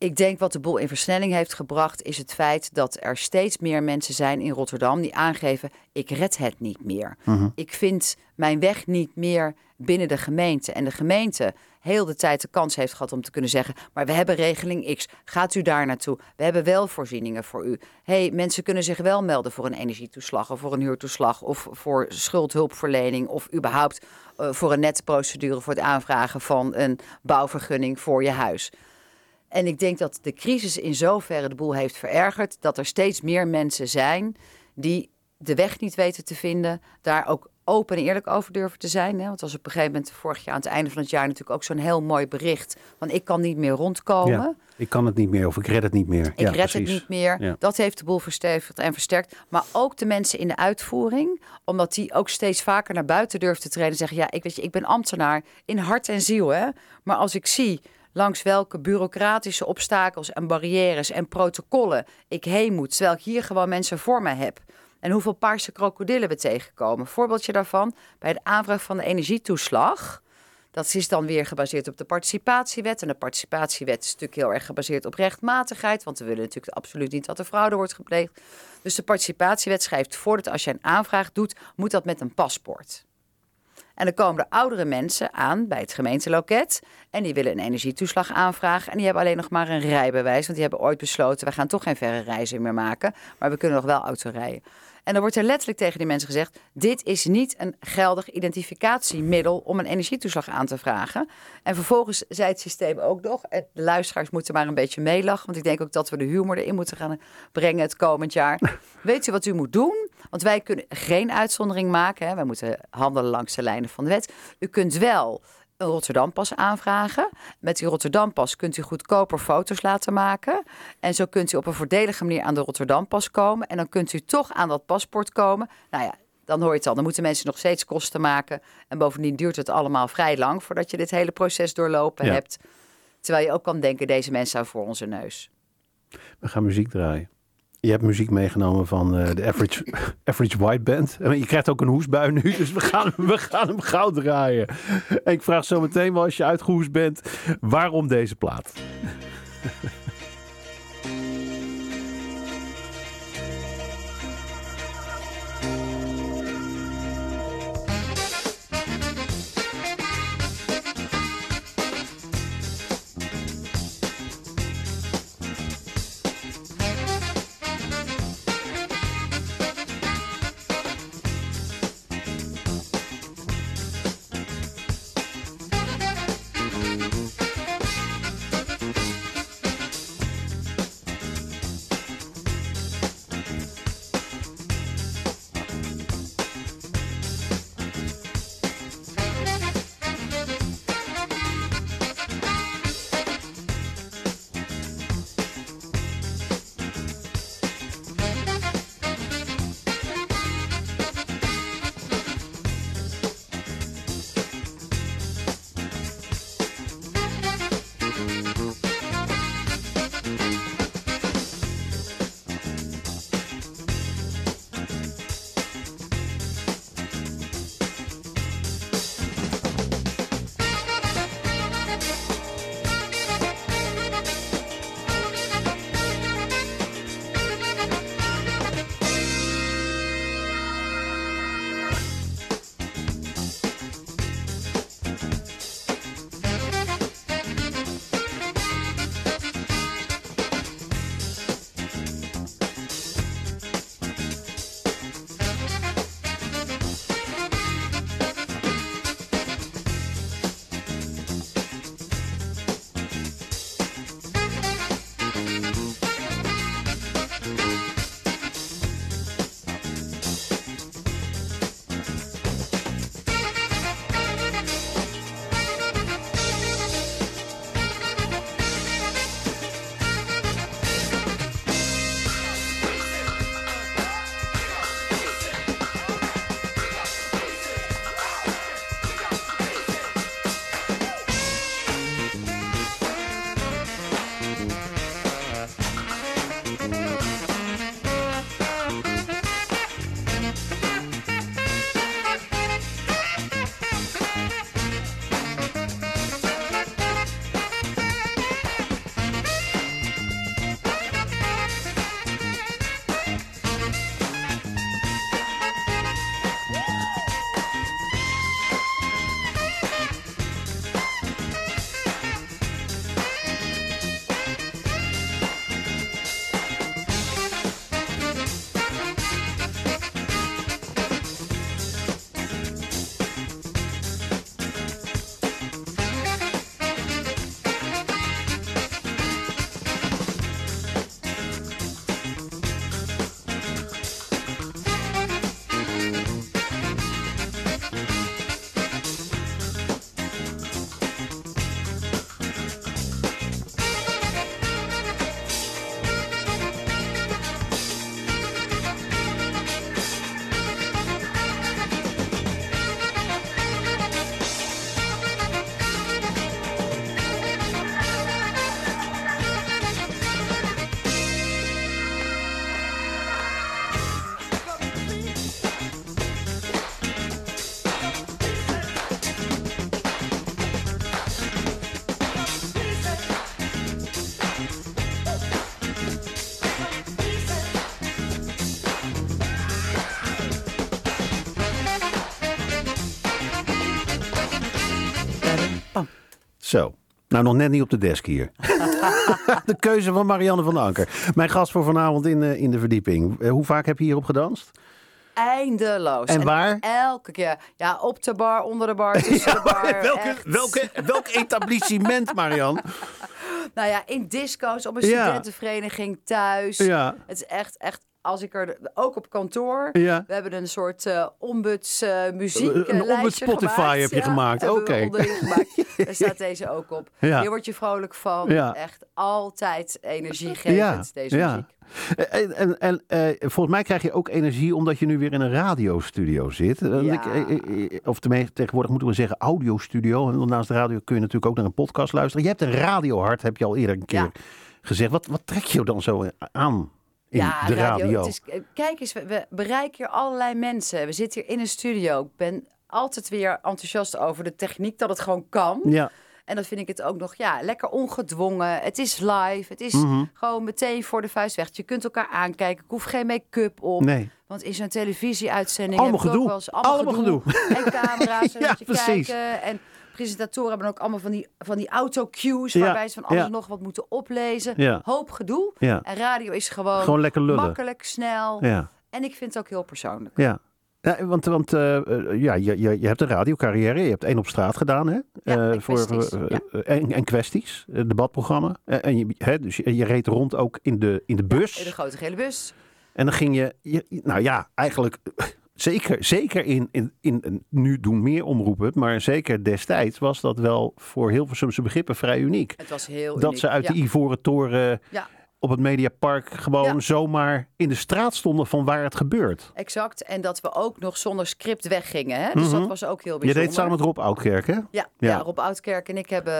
Ik denk wat de boel in versnelling heeft gebracht, is het feit dat er steeds meer mensen zijn in Rotterdam die aangeven: ik red het niet meer. Ik vind mijn weg niet meer binnen de gemeente. En de gemeente heel de tijd de kans heeft gehad om te kunnen zeggen: maar we hebben regeling X, gaat u daar naartoe? We hebben wel voorzieningen voor u. hey, mensen kunnen zich wel melden voor een energietoeslag of voor een huurtoeslag of voor schuldhulpverlening of überhaupt eh, voor een nette procedure voor het aanvragen van een bouwvergunning voor je huis. En ik denk dat de crisis in zoverre de boel heeft verergerd dat er steeds meer mensen zijn die de weg niet weten te vinden, daar ook open en eerlijk over durven te zijn. Hè? Want het was op een gegeven moment vorig jaar aan het einde van het jaar natuurlijk ook zo'n heel mooi bericht. Van ik kan niet meer rondkomen. Ja, ik kan het niet meer of ik red het niet meer. Ik ja, red precies. het niet meer. Ja. Dat heeft de boel verstevigd en versterkt. Maar ook de mensen in de uitvoering. Omdat die ook steeds vaker naar buiten durven te treden. En zeggen, ja, ik, weet je, ik ben ambtenaar in hart en ziel. Hè? Maar als ik zie langs welke bureaucratische obstakels en barrières en protocollen ik heen moet. Terwijl ik hier gewoon mensen voor me heb. En hoeveel paarse krokodillen we tegenkomen. Voorbeeldje daarvan, bij de aanvraag van de energietoeslag... Dat is dan weer gebaseerd op de participatiewet. En de participatiewet is natuurlijk heel erg gebaseerd op rechtmatigheid. Want we willen natuurlijk absoluut niet dat er fraude wordt gepleegd. Dus de participatiewet schrijft voor dat als je een aanvraag doet, moet dat met een paspoort. En dan komen er oudere mensen aan bij het gemeenteloket. En die willen een energietoeslag aanvragen. En die hebben alleen nog maar een rijbewijs. Want die hebben ooit besloten, we gaan toch geen verre reizen meer maken. Maar we kunnen nog wel auto rijden. En dan wordt er letterlijk tegen die mensen gezegd: dit is niet een geldig identificatiemiddel om een energietoeslag aan te vragen. En vervolgens zei het systeem ook nog: en de luisteraars moeten maar een beetje meelachen, want ik denk ook dat we de humor erin moeten gaan brengen het komend jaar. *laughs* Weet u wat u moet doen? Want wij kunnen geen uitzondering maken. Hè? Wij moeten handelen langs de lijnen van de wet. U kunt wel een Rotterdampas aanvragen. Met die Rotterdampas kunt u goedkoper foto's laten maken. En zo kunt u op een voordelige manier aan de Rotterdampas komen. En dan kunt u toch aan dat paspoort komen. Nou ja, dan hoor je het al. Dan moeten mensen nog steeds kosten maken. En bovendien duurt het allemaal vrij lang voordat je dit hele proces doorlopen Ja. hebt. Terwijl je ook kan denken, deze mensen staan voor onze neus. We gaan muziek draaien. Je hebt muziek meegenomen van eh, de Average, *laughs* Average White Band. Je krijgt ook een hoesbui nu, *laughs* dus we gaan, we gaan hem gauw draaien. En ik vraag zo meteen als je uitgehoest bent, waarom deze plaat? *laughs* Zo. Nou, nog net niet op de desk hier. *laughs* de keuze van Marianne van Anker. Mijn gast voor vanavond in, uh, in de verdieping. Uh, hoe vaak heb je hierop gedanst? Eindeloos. En, en waar? Elke keer. Ja, op de bar, onder de bar, *laughs* tussen de bar. *laughs* welke, welke, welk etablissement, Marianne? nou ja, in disco's, op een ja. studentenvereniging, thuis. Ja. Het is echt, echt als ik er ook op kantoor. Ja. We hebben een soort uh, ombuds uh, muziek. Een ombuds Spotify gemaakt. heb je gemaakt. Oké. Okay. *laughs* Daar staat deze ook op. Ja. Hier word je vrolijk van. Echt altijd energiegevend, ja. deze ja. muziek. En, en, en uh, volgens mij krijg je ook energie omdat je nu weer in een radiostudio zit. Ja. Ik, of tenminste, tegenwoordig moeten we zeggen audiostudio. En naast de radio kun je natuurlijk ook naar een podcast luisteren. Je hebt een radiohart, heb je al eerder een keer gezegd. Wat, wat trek je dan zo aan? In ja, de radio. Het is, kijk eens, we, bereiken hier allerlei mensen. We zitten hier in een studio. Ik ben altijd weer enthousiast over de techniek, dat het gewoon kan. Ja. En dan vind ik het ook nog ja, lekker ongedwongen. Het is live. Het is Mhm. gewoon meteen voor de vuist weg. Je kunt elkaar aankijken. Ik hoef geen make-up op. Nee. Want in zo'n televisieuitzending Allemaal ik ook gedoe. wel eens allemaal, Allemaal En camera's en *laughs* Ja, precies. kijken. En presentatoren hebben ook allemaal van die, van die autocues... Ja, waarbij ze van alles ja. nog wat moeten oplezen. Ja. Hoop gedoe. Ja. En radio is gewoon, Gewoon lekker lullen. makkelijk, snel. Ja. En ik vind het ook heel persoonlijk. Ja. Ja, want want uh, uh, ja, je, je, je hebt een radiocarrière. Je hebt één op straat gedaan, hè? Ja, Uh, voor, kwesties, uh, ja. en, en kwesties, debatprogramma. En je, hè, dus je, je reed rond ook in de, in de bus. In de grote gele bus. En dan ging je, je nou ja, eigenlijk zeker, zeker in, in, in, nu doen meer omroepen, het, maar zeker destijds was dat wel voor Hilversumse begrippen vrij uniek. Het was heel Dat uniek. ze uit ja. de Ivoren Toren Ja. Op het Mediapark gewoon Ja. zomaar in de straat stonden van waar het gebeurt. Exact. En dat we ook nog zonder script weggingen. Hè? Dus Mhm. dat was ook heel Je bijzonder. deed samen met Rob Oudkerk, hè? Ja, Ja. ja. Rob Oudkerk en ik hebben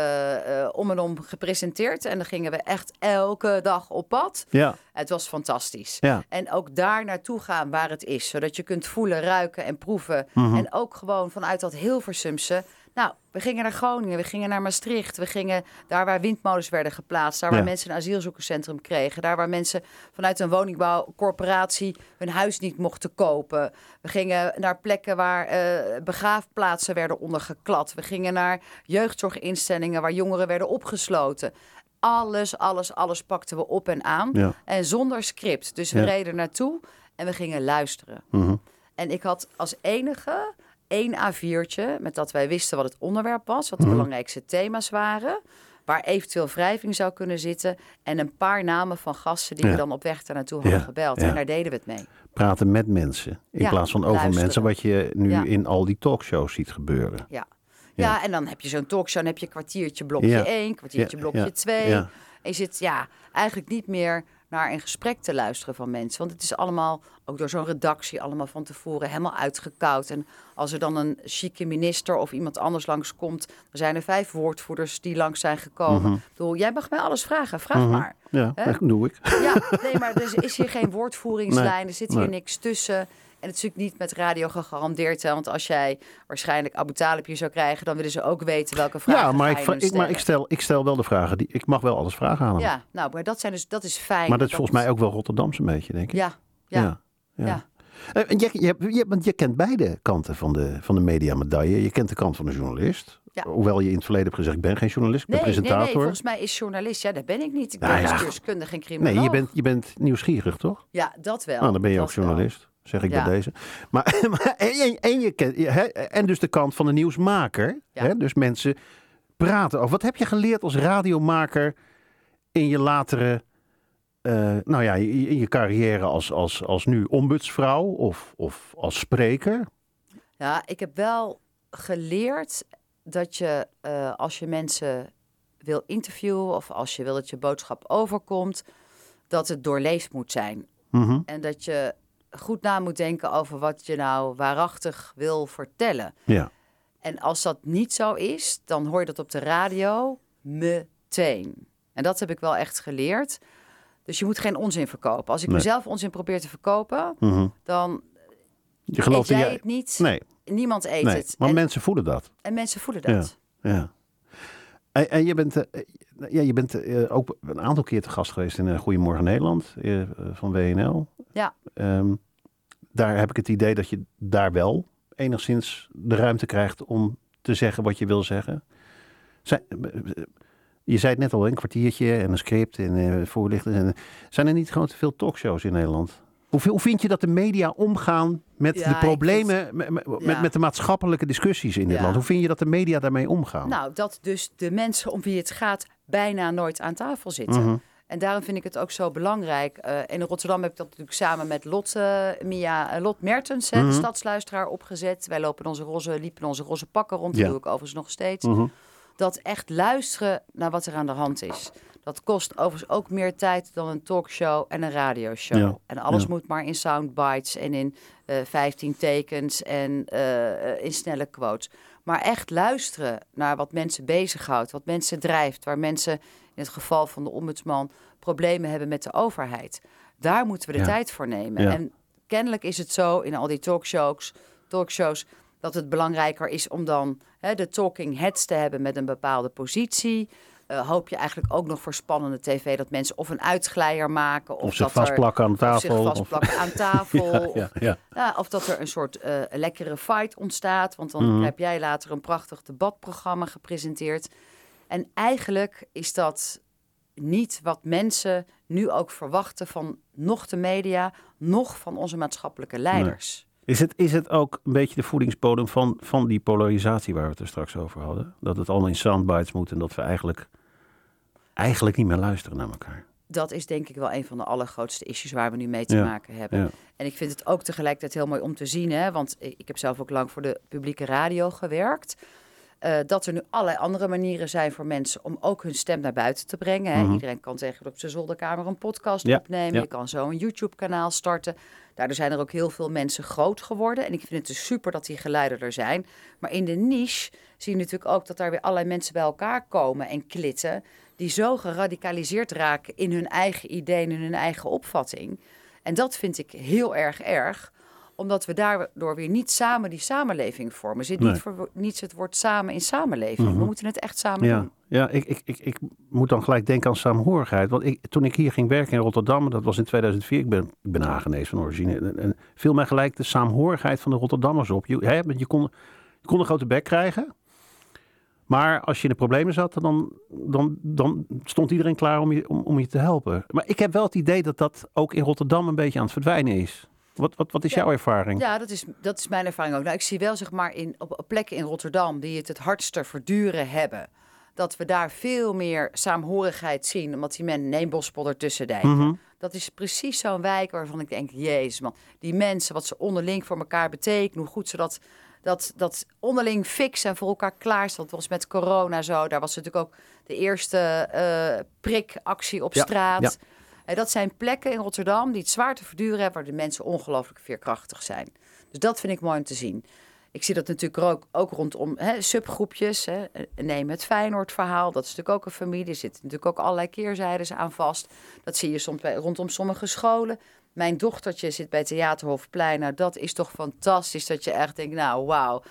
eh, om en om gepresenteerd. En dan gingen we echt elke dag op pad. Ja, Het was fantastisch. ja. En ook daar naartoe gaan waar het is. Zodat je kunt voelen, ruiken en proeven. Mhm. En ook gewoon vanuit dat Hilversumse. Nou, we gingen naar Groningen, we gingen naar Maastricht. We gingen daar waar windmolens werden geplaatst. Daar waar Ja. mensen een asielzoekerscentrum kregen. Daar waar mensen vanuit een woningbouwcorporatie hun huis niet mochten kopen. We gingen naar plekken waar eh, begraafplaatsen werden ondergeklad. We gingen naar jeugdzorginstellingen waar jongeren werden opgesloten. Alles, alles, alles pakten we op en aan. Ja. En zonder script. Dus we Ja. reden naartoe en we gingen luisteren. Mhm. En ik had als enige één A4'tje met dat wij wisten wat het onderwerp was, wat de Mhm. belangrijkste thema's waren, waar eventueel wrijving zou kunnen zitten en een paar namen van gasten die Ja. we dan op weg daar naartoe hadden gebeld. ja. En daar deden we het mee. Praten met mensen in plaats van over luisteren. mensen, wat je nu in al die talkshows ziet gebeuren. Ja. Ja. En dan heb je zo'n talkshow, dan heb je kwartiertje blokje Ja. 1, kwartiertje blokje ja, 2. ja. En je zit ja, eigenlijk niet meer naar een gesprek te luisteren van mensen. Want het is allemaal, ook door zo'n redactie, allemaal van tevoren helemaal uitgekoud. En als er dan een chique minister of iemand anders langskomt... er zijn er vijf woordvoerders die langs zijn gekomen. Ik bedoel, jij mag mij alles vragen, vraag Mhm. maar. Ja, dat doe ik. Ja, nee, maar er is hier geen *laughs* woordvoeringslijn, Nee, er zit hier nee. niks tussen... En het is natuurlijk niet met radio gegarandeerd. Hè? Want als jij waarschijnlijk Abu Talib hier zou krijgen... dan willen ze ook weten welke vragen Ja, maar, ik, ik, maar ik, stel, ik stel wel de vragen. Die, ik mag wel alles vragen aan hem. Ja, nou, maar dat, zijn dus, dat is fijn. maar dat is volgens mij ook wel Rotterdamse een beetje, denk ik. Ja, ja, ja. ja. Eh, en je, je, je, want je kent beide kanten van de, van de mediamedaille. Je kent de kant van de journalist. Ja. Hoewel je in het verleden hebt gezegd, ik ben geen journalist, ik ben Nee, presentator. nee, volgens mij is journalist. Ja, dat ben ik niet. Ik ben Nou ja. bestuurskundige en criminoloog. nee, je bent, je bent nieuwsgierig, toch? Ja, dat wel. Nou, dan ben je dat ook journalist, zeg ik Ja. bij deze. Maar, *laughs* maar en, en, je kent, en dus de kant van de nieuwsmaker. Ja. Hè, dus mensen praten over. Wat heb je geleerd als radiomaker in je latere, eh, nou ja, in je carrière als, als, als nu ombudsvrouw of, of als spreker? Ja, ik heb wel geleerd dat je eh, als je mensen wil interviewen... of als je wil dat je boodschap overkomt... dat het doorleefd moet zijn. Mhm. En dat je goed na moet denken over wat je nou waarachtig wil vertellen. Ja, En als dat niet zo is, dan hoor je dat op de radio meteen. En dat heb ik wel echt geleerd. Dus je moet geen onzin verkopen. Als ik Nee. mezelf onzin probeer te verkopen, Mhm. dan je gelooft jij het niet. Nee, Niemand eet nee. het. maar en, mensen voelen dat. en mensen voelen dat. Ja. En, en je bent, eh, ja, je bent eh, ook een aantal keer te gast geweest in eh, Goedemorgen Nederland eh, van WNL. Ja. Ehm, daar heb ik het idee dat je daar wel enigszins de ruimte krijgt om te zeggen wat je wil zeggen. Zijn, je zei het net al, een kwartiertje en een script en voorlichten. Zijn er niet gewoon te veel talkshows in Nederland? Hoe, hoe vind je dat de media omgaan met de problemen, met, met, met, de maatschappelijke discussies in dit land? Hoe vind je dat de media daarmee omgaan? Nou, dat dus de mensen om wie het gaat bijna nooit aan tafel zitten. Mhm. En daarom vind ik het ook zo belangrijk. Uh, in Rotterdam heb ik dat natuurlijk samen met Lot, uh, Mia, uh, Lot Mertens, de mhm. stadsluisteraar, opgezet. Wij lopen onze roze, liepen onze roze pakken rond. Dat doe ik overigens nog steeds. Mhm. Dat echt luisteren naar wat er aan de hand is. Dat kost overigens ook meer tijd dan een talkshow en een radioshow. En alles moet maar in soundbites en in uh, 15 tekens en uh, in snelle quotes. Maar echt luisteren naar wat mensen bezighoudt, wat mensen drijft, waar mensen in het geval van de ombudsman problemen hebben met de overheid. Daar moeten we de tijd voor nemen. En kennelijk is het zo in al die talkshows, talkshows dat het belangrijker is om dan hè, de talking heads te hebben met een bepaalde positie. Uh, hoop je eigenlijk ook nog voor spannende tv dat mensen of een uitglijer maken. Of, of zich vastplakken aan tafel. Of vastplakken aan *laughs* tafel. ja, ja, ja. of dat er een soort uh, lekkere fight ontstaat. Want dan mhm. heb jij later een prachtig debatprogramma gepresenteerd. En eigenlijk is dat niet wat mensen nu ook verwachten van nog de media, nog van onze maatschappelijke leiders. Is het, is het ook een beetje de voedingsbodem van, van die polarisatie waar we het er straks over hadden? Dat het allemaal in soundbites moet en dat we eigenlijk, eigenlijk niet meer luisteren naar elkaar? Dat is denk ik wel een van de allergrootste issues waar we nu mee te maken hebben. En ik vind het ook tegelijkertijd heel mooi om te zien, hè, want ik heb zelf ook lang voor de publieke radio gewerkt. Uh, dat er nu allerlei andere manieren zijn voor mensen om ook hun stem naar buiten te brengen. Hè. Mhm. Iedereen kan tegenwoordig op zijn zolderkamer een podcast opnemen. Je kan zo een YouTube-kanaal starten. Daardoor zijn er ook heel veel mensen groot geworden. En ik vind het dus super dat die geluiden er zijn. Maar in de niche zie je natuurlijk ook dat daar weer allerlei mensen bij elkaar komen en klitten. Die zo geradicaliseerd raken in hun eigen ideeën, in hun eigen opvatting. En dat vind ik heel erg erg omdat we daardoor weer niet samen die samenleving vormen. Zit niet voor niets het woord samen in samenleving. We mhm. moeten het echt samen ja. doen. Ja, ik, ik, ik, ik moet dan gelijk denken aan saamhorigheid. Want ik, toen ik hier ging werken in Rotterdam, dat was in 2004, ik ben, ik ben aangenees van origine. En, en viel mij gelijk de saamhorigheid van de Rotterdammers op. Je, hè, je, kon, je kon een grote bek krijgen. Maar als je in de problemen zat, dan, dan, dan stond iedereen klaar om je, om, om je te helpen. Maar ik heb wel het idee dat dat ook in Rotterdam een beetje aan het verdwijnen is. Wat, wat, wat is jouw ervaring? Ja, dat is, dat is mijn ervaring ook. Nou, ik zie wel zeg maar in, op, plekken in Rotterdam die het het hardste verduren hebben. Dat we daar veel meer saamhorigheid zien. Omdat die men neem Bospol tussen denken. Mhm. Dat is precies zo'n wijk waarvan ik denk, jezus man. Die mensen, wat ze onderling voor elkaar betekenen. Hoe goed ze dat, dat, dat onderling fixen en voor elkaar klaarstaan. Dat was met corona zo. Daar was natuurlijk ook de eerste uh, prikactie op straat. Ja dat zijn plekken in Rotterdam die het zwaar te verduren hebben, waar de mensen ongelooflijk veerkrachtig zijn. Dus dat vind ik mooi om te zien. Ik zie dat natuurlijk ook, ook rondom hè, subgroepjes. Hè. Neem het Feyenoord-verhaal, dat is natuurlijk ook een familie. Er zitten natuurlijk ook allerlei keerzijdes aan vast. Dat zie je soms bij, rondom sommige scholen. Mijn dochtertje zit bij Theaterhofplein. Nou, dat is toch fantastisch dat je echt denkt, nou wauw.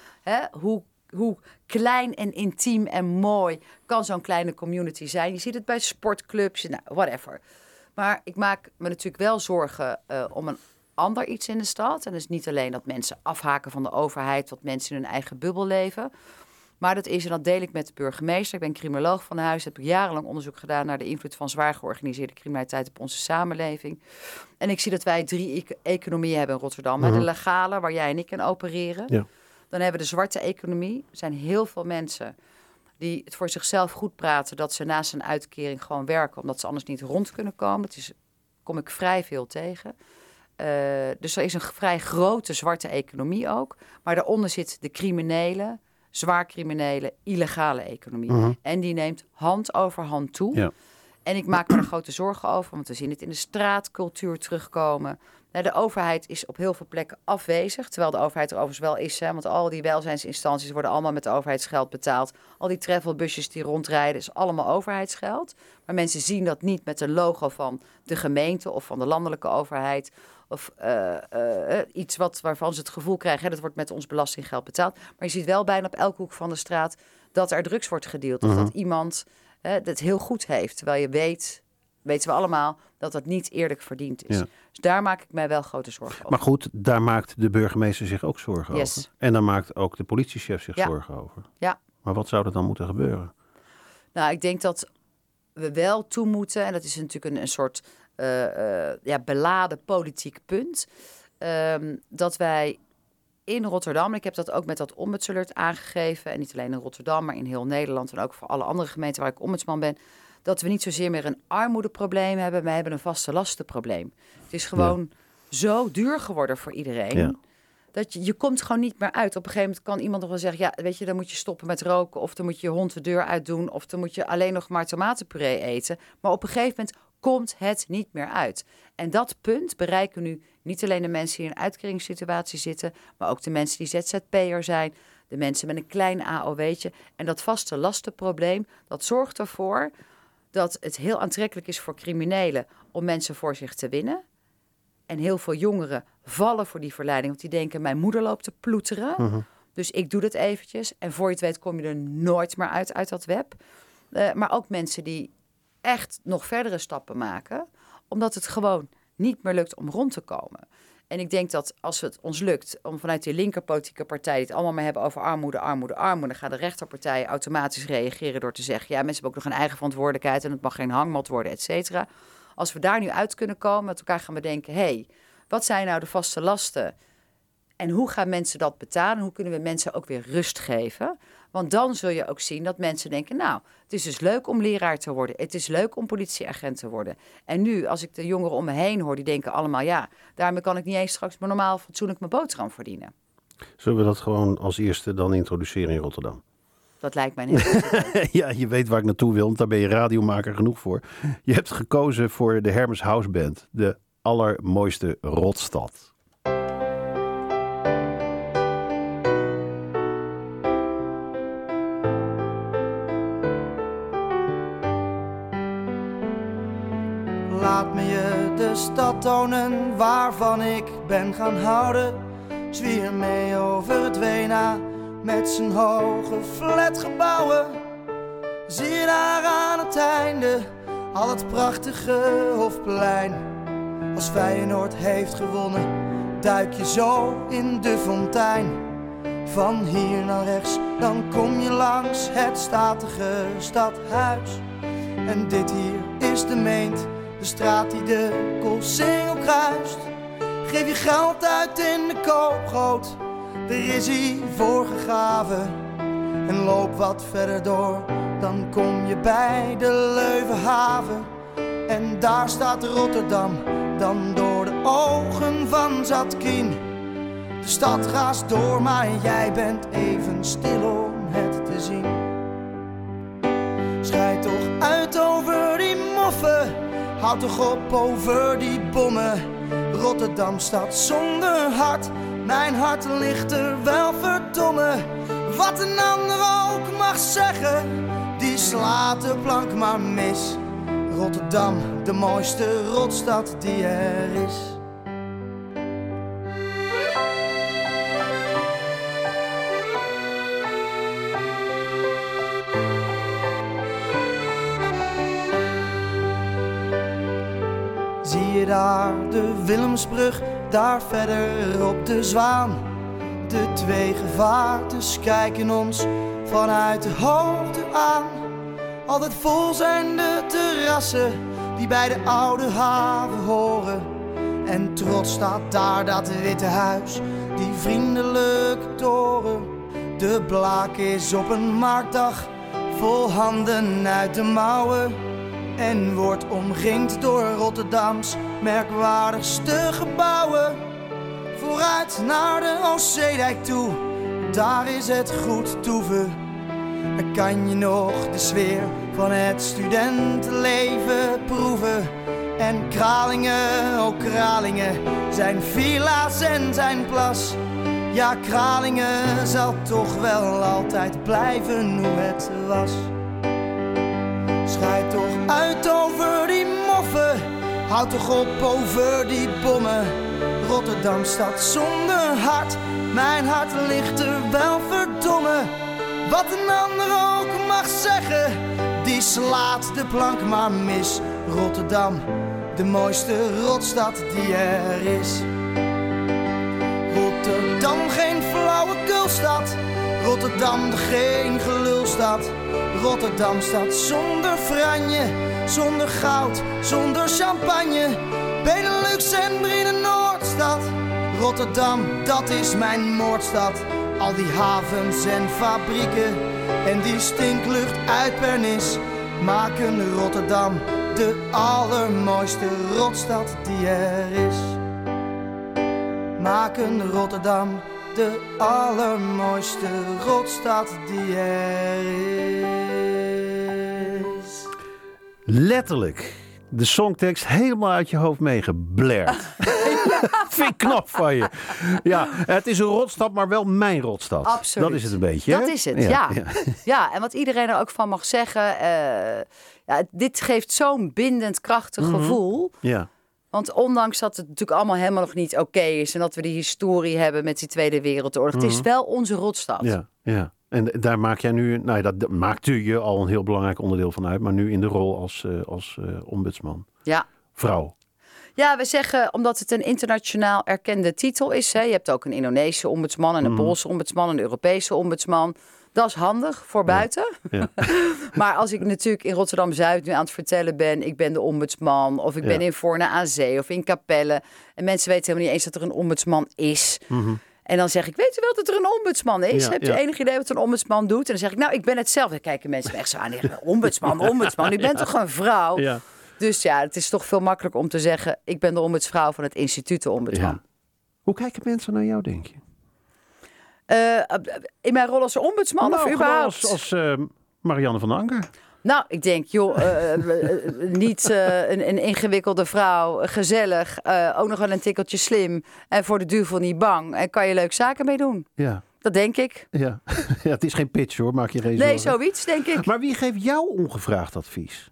Hoe, hoe klein en intiem en mooi kan zo'n kleine community zijn. Je ziet het bij sportclubs, nou, whatever. Maar ik maak me natuurlijk wel zorgen uh, om een ander iets in de stad. En dus niet alleen dat mensen afhaken van de overheid, dat mensen in hun eigen bubbel leven. Maar dat is, en dat deel ik met de burgemeester. Ik ben criminoloog van huis, heb jarenlang onderzoek gedaan naar de invloed van zwaar georganiseerde criminaliteit op onze samenleving. En ik zie dat wij drie economieën hebben in Rotterdam. De mhm. legale, waar jij en ik in opereren. Ja. Dan hebben we de zwarte economie. Er zijn heel veel mensen die het voor zichzelf goed praten dat ze naast een uitkering gewoon werken, omdat ze anders niet rond kunnen komen. Het is, kom ik vrij veel tegen. Uh, dus er is een vrij grote zwarte economie ook. Maar daaronder zit de criminele, zwaar criminele, illegale economie. Mhm. En die neemt hand over hand toe. Ja. En ik maak me er grote zorgen over, want we zien het in de straatcultuur terugkomen. De overheid is op heel veel plekken afwezig, terwijl de overheid er overigens wel is. Hè, want al die welzijnsinstanties worden allemaal met overheidsgeld betaald. Al die travelbusjes die rondrijden is allemaal overheidsgeld. Maar mensen zien dat niet met een logo van de gemeente of van de landelijke overheid. Of uh, uh, iets wat, waarvan ze het gevoel krijgen, hè, dat wordt met ons belastinggeld betaald. Maar je ziet wel bijna op elke hoek van de straat dat er drugs wordt gedeeld. Of mhm. dat iemand het heel goed heeft. Terwijl je weet, weten we allemaal, dat dat niet eerlijk verdiend is. Dus daar maak ik mij wel grote zorgen over. Maar goed, daar maakt de burgemeester zich ook zorgen over. En daar maakt ook de politiechef zich zorgen over. Ja. Maar wat zou er dan moeten gebeuren? Nou, ik denk dat we wel toe moeten, en dat is natuurlijk een, een soort ja, beladen politiek punt, ehm, dat wij in Rotterdam, ik heb dat ook met dat ombudsalert aangegeven, en niet alleen in Rotterdam, maar in heel Nederland en ook voor alle andere gemeenten waar ik ombudsman ben, dat we niet zozeer meer een armoedeprobleem hebben, maar hebben een vaste lastenprobleem. Het is gewoon zo duur geworden voor iedereen. Dat je, je komt gewoon niet meer uit. Op een gegeven moment kan iemand nog wel zeggen: Ja, weet je, dan moet je stoppen met roken. Of dan moet je je hond de deur uitdoen. Of dan moet je alleen nog maar tomatenpuree eten. Maar op een gegeven moment komt het niet meer uit. En dat punt bereiken nu niet alleen de mensen die in een uitkeringssituatie zitten, maar ook de mensen die ZZP'er zijn, de mensen met een klein AOW'tje. En dat vaste lastenprobleem, dat zorgt ervoor dat het heel aantrekkelijk is voor criminelen om mensen voor zich te winnen. En heel veel jongeren vallen voor die verleiding, want die denken: mijn moeder loopt te ploeteren. Mhm. Dus ik doe dat eventjes. En voor je het weet kom je er nooit meer uit uit dat web. Uh, maar ook mensen die echt nog verdere stappen maken, omdat het gewoon niet meer lukt om rond te komen. En ik denk dat als het ons lukt om vanuit die linkerpolitieke partij het allemaal maar hebben over armoede, armoede, armoede, dan gaan de rechterpartijen automatisch reageren door te zeggen: ja, mensen hebben ook nog een eigen verantwoordelijkheid en het mag geen hangmat worden, et cetera. Als we daar nu uit kunnen komen, met elkaar gaan bedenken: hé, hey, wat zijn nou de vaste lasten? En hoe gaan mensen dat betalen? Hoe kunnen we mensen ook weer rust geven? Want dan zul je ook zien dat mensen denken: Nou, het is dus leuk om leraar te worden. Het is leuk om politieagent te worden. En nu, als ik de jongeren om me heen hoor, die denken allemaal: Ja, daarmee kan ik niet eens straks maar normaal fatsoenlijk mijn boterham verdienen. Zullen we dat gewoon als eerste dan introduceren in Rotterdam? Dat lijkt mij niet. *laughs* ja, je weet waar ik naartoe wil, want daar ben je radiomaker genoeg voor. Je hebt gekozen voor de Hermes House Band, de allermooiste rotstad. Laat me je de stad tonen waarvan ik ben gaan houden. Zwier mee over het Wena met zijn hoge flatgebouwen. Zie daar aan het einde al het prachtige Hofplein. Als Feyenoord heeft gewonnen, duik je zo in de fontein. Van hier naar rechts, dan kom je langs het statige stadhuis. En dit hier is de meent de straat die de Koolsingel kruist. Geef je geld uit in de koopgoot, er is hier voor gegraven. En loop wat verder door, dan kom je bij de Leuvenhaven. En daar staat Rotterdam, dan door de ogen van Zatkien. De stad gaat door, maar jij bent even stil om het te zien. Schijt toch uit over die moffen Houd toch op over die bommen. Rotterdam staat zonder hart. Mijn hart ligt er wel verdomme. Wat een ander ook mag zeggen, die slaat de plank maar mis. Rotterdam, de mooiste rotstad die er is. Daar de Willemsbrug, daar verder op de Zwaan. De twee gevaartes kijken ons vanuit de hoogte aan. Altijd vol zijn de terrassen die bij de oude haven horen. En trots staat daar dat witte huis, die vriendelijke toren. De blaak is op een marktdag vol handen uit de mouwen en wordt omringd door Rotterdams merkwaardigste gebouwen. Vooruit naar de Oostzeedijk toe, daar is het goed toeven. Dan kan je nog de sfeer van het studentenleven proeven. En Kralingen, oh Kralingen, zijn villa's en zijn plas. Ja, Kralingen zal toch wel altijd blijven hoe het was. Schijt toch uit over die moffen. Houd toch op over die bommen. Rotterdam staat zonder hart. Mijn hart ligt er wel verdomme. Wat een ander ook mag zeggen. Die slaat de plank maar mis. Rotterdam, de mooiste rotstad die er is. Rotterdam, geen flauwe kulstad Rotterdam, de geen gelulstad. Rotterdam staat zonder franje, zonder goud, zonder champagne. Benelux en Brine Noordstad. Rotterdam, dat is mijn moordstad. Al die havens en fabrieken en die stinklucht uit Pernis maken Rotterdam de allermooiste rotstad die er is. Maken Rotterdam de allermooiste rotstad die er is. Letterlijk. De songtekst helemaal uit je hoofd meegeblerd. *laughs* Vind ik knap van je. Ja, het is een rotstad, maar wel mijn rotstad. Absoluut. Dat is het een beetje. Dat hè? is het, ja. Ja, en wat iedereen er ook van mag zeggen. eh, ja, dit geeft zo'n bindend, krachtig Mhm. gevoel. ja. Want ondanks dat het natuurlijk allemaal helemaal nog niet oké is. En dat we die historie hebben met die Tweede Wereldoorlog. Het is wel onze rotstad. Mhm. Ja, ja. En daar maak jij nu, nou ja, dat, maakt u je al een heel belangrijk onderdeel van uit, maar nu in de rol als, eh, als eh, ombudsman. ja. Vrouw. Ja, we zeggen omdat het een internationaal erkende titel is. Hè. Je hebt ook een Indonesische ombudsman en een Mhm. Poolse ombudsman, een Europese ombudsman. Dat is handig voor buiten. Ja. *laughs* maar als ik natuurlijk in Rotterdam Zuid nu aan het vertellen ben, ik ben de ombudsman, of ik ben in Voorne aan Zee of in Capelle. En mensen weten helemaal niet eens dat er een ombudsman is. En dan zeg ik, weet u wel dat er een ombudsman is? Mhm. Ja, u ja. enig idee wat een ombudsman doet? En dan zeg ik, nou, ik ben het zelf. Dan kijken mensen me echt zo aan. zeggen, Ombudsman, *laughs* ombudsman, u bent toch een vrouw? Dus ja, het is toch veel makkelijker om te zeggen... ik ben de ombudsvrouw van het instituut de ombudsman. Hoe kijken mensen naar jou, denk je? Eh, in mijn rol als ombudsman Nou, of gewoon überhaupt? Als, als eh, Marianne van Anker. Nou, ik denk, joh, eh, niet een, een ingewikkelde vrouw, gezellig, ook nog wel een tikkeltje slim en voor de duivel niet bang. En kan je leuk zaken mee doen. Ja. Dat denk ik. Ja. *laughs* ja, het is geen pitch hoor, maak je geen Nee, zorgen. zoiets denk ik. Maar wie geeft jou ongevraagd advies?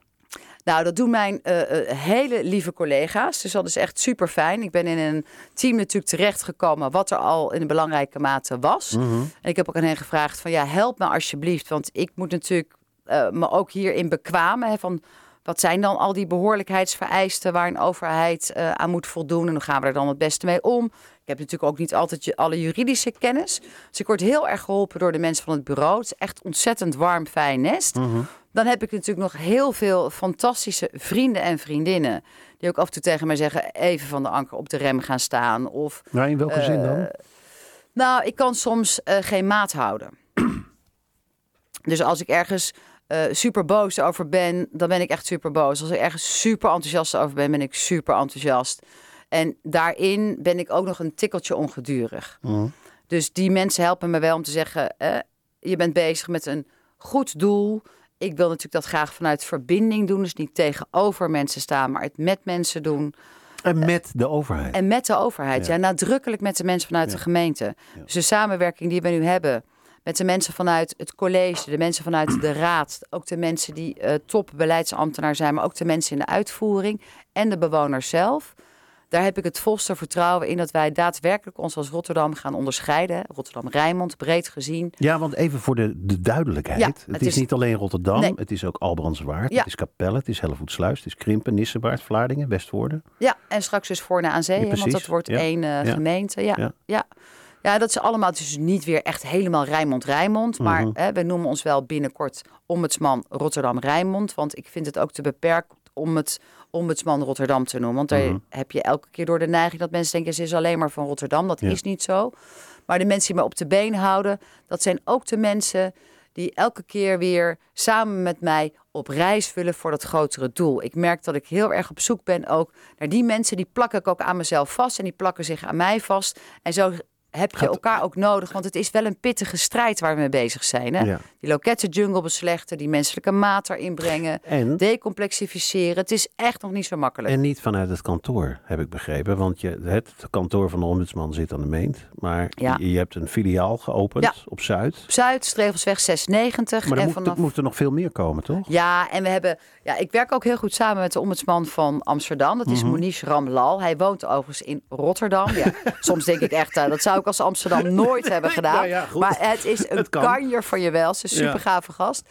Nou, dat doen mijn eh, eh, hele lieve collega's. Dus dat is echt super fijn. Ik ben in een team natuurlijk terechtgekomen wat er al in een belangrijke mate was. En ik heb ook aan hen gevraagd van ja, help me alsjeblieft. Want ik moet natuurlijk eh, me ook hierin bekwamen. Hè, van wat zijn dan al die behoorlijkheidsvereisten waar een overheid aan moet voldoen? En hoe gaan we er dan het beste mee om? Ik heb natuurlijk ook niet altijd je- alle juridische kennis. Dus ik word heel erg geholpen door de mensen van het bureau. Het is echt ontzettend warm, fijn nest. Dan heb ik natuurlijk nog heel veel fantastische vrienden en vriendinnen. Die ook af en toe tegen mij zeggen: even van de anker op de rem gaan staan. Of Nou, in welke zin dan? nou, ik kan soms eh, geen maat houden. *clears throat* dus als ik ergens eh, super boos over ben, dan ben ik echt super boos. Als ik ergens super enthousiast over ben, ben ik super enthousiast. En daarin ben ik ook nog een tikkeltje ongedurig. Dus die mensen helpen me wel om te zeggen: eh, je bent bezig met een goed doel. Ik wil natuurlijk dat graag vanuit verbinding doen. Dus niet tegenover mensen staan, maar het met mensen doen. En met de overheid. En met de overheid, ja, Ja. nadrukkelijk met de mensen vanuit de gemeente. Dus de samenwerking die we nu hebben met de mensen vanuit het college, de mensen vanuit de *clears throat* raad, ook de mensen die eh top beleidsambtenaar zijn, maar ook de mensen in de uitvoering en de bewoners zelf. Daar heb ik het volste vertrouwen in dat wij daadwerkelijk ons als Rotterdam gaan onderscheiden. Rotterdam-Rijnmond, breed gezien. Ja, want even voor de, de duidelijkheid. Ja, het, het is, is- niet alleen Rotterdam, Nee. het is ook Albrandswaard, Ja. het is Capelle, het is Hellevoetsluis, het is Krimpen, Nissewaard, Vlaardingen, Westvoorden. Ja, en straks dus Voorne aan Zee, Ja, want dat wordt één eh, gemeente. Ja, Ja. ja. Dat is allemaal dus niet weer echt helemaal Rijnmond-Rijnmond. Maar Mhm. hè, we noemen ons wel binnenkort ombudsman Rotterdam-Rijnmond. Want ik vind het ook te beperkt om het ombudsman Rotterdam te noemen. Want daar Mhm. heb je elke keer door de neiging dat mensen denken... ze is alleen maar van Rotterdam. Dat Ja. is niet zo. Maar de mensen die me op de been houden... dat zijn ook de mensen die elke keer weer samen met mij op reis willen voor dat grotere doel. Ik merk dat ik heel erg op zoek ben ook naar die mensen die plakken ik ook aan mezelf vast en die plakken zich aan mij vast. En zo heb je Gaat- elkaar ook nodig, want het is wel een pittige strijd waar we mee bezig zijn. Hè? Ja. Die lokettenjungle beslechten, die menselijke maat erin brengen, En, decomplexificeren. Het is echt nog niet zo makkelijk. en niet vanuit het kantoor, heb ik begrepen. Want je, het kantoor van de ombudsman zit aan de Meent. Maar Ja. je, je hebt een filiaal geopend Ja. op Zuid. Op Zuid, Strevelsweg 690. Maar er en moet, vanaf... er moet er nog veel meer komen, toch? Ja, en we hebben. Ja, ik werk ook heel goed samen met de ombudsman van Amsterdam. Dat is Mhm. Monish Ramlal. Hij woont overigens in Rotterdam. Ja, *laughs* soms denk ik echt, eh, dat zou ik als Amsterdam *laughs* nooit hebben gedaan. Ja, maar het is een kanjer van je wel. Ze is een super gave gast.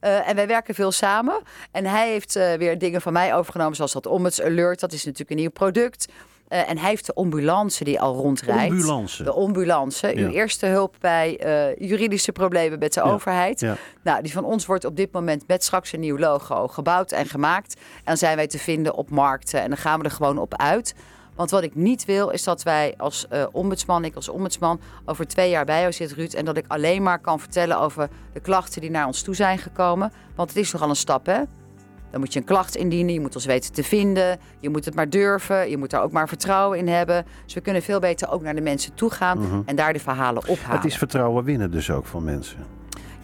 Eh, en wij werken veel samen. En hij heeft eh, weer dingen van mij overgenomen, zoals dat Ombuds Alert. Dat is natuurlijk een nieuw product. Eh, en hij heeft de ambulance die al rondrijdt. Ambulance. De ambulance. Uw Ja. eerste hulp bij juridische problemen met de Ja. overheid. Ja. Nou, die van ons wordt op dit moment met straks een nieuw logo gebouwd en gemaakt. En dan zijn wij te vinden op markten en dan gaan we er gewoon op uit. Want wat ik niet wil, is dat wij als eh, ombudsman, ik als ombudsman, over twee jaar bij jou zit, Ruud. En dat ik alleen maar kan vertellen over de klachten die naar ons toe zijn gekomen. Want het is nogal een stap, hè? Dan moet je een klacht indienen, je moet ons weten te vinden, je moet het maar durven, je moet daar ook maar vertrouwen in hebben. Dus we kunnen veel beter ook naar de mensen toe gaan en daar de verhalen ophalen. Het is vertrouwen winnen dus ook van mensen.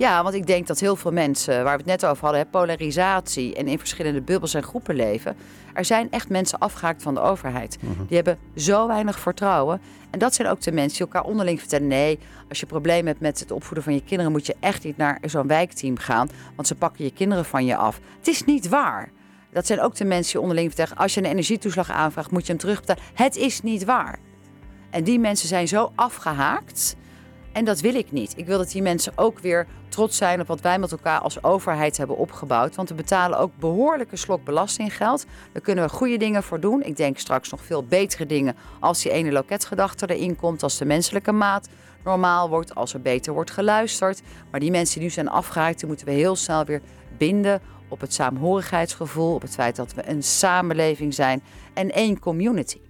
Ja, want ik denk dat heel veel mensen, waar we het net over hadden, polarisatie en in verschillende bubbels en groepen leven. Er zijn echt mensen afgehaakt van de overheid. Die hebben zo weinig vertrouwen. En dat zijn ook de mensen die elkaar onderling vertellen: nee, als je problemen hebt met het opvoeden van je kinderen, moet je echt niet naar zo'n wijkteam gaan, want ze pakken je kinderen van je af. Het is niet waar. Dat zijn ook de mensen die onderling vertellen: als je een energietoeslag aanvraagt, moet je hem terugbetalen. Het is niet waar. En die mensen zijn zo afgehaakt. En dat wil ik niet. Ik wil dat die mensen ook weer trots zijn op wat wij met elkaar als overheid hebben opgebouwd. Want we betalen ook behoorlijke slok belastinggeld. Daar kunnen we goede dingen voor doen. Ik denk straks nog veel betere dingen als die ene loketgedachte erin komt. Als de menselijke maat normaal wordt. Als er beter wordt geluisterd. Maar die mensen die nu zijn afgehaakt, die moeten we heel snel weer binden op het saamhorigheidsgevoel. Op het feit dat we een samenleving zijn en één community.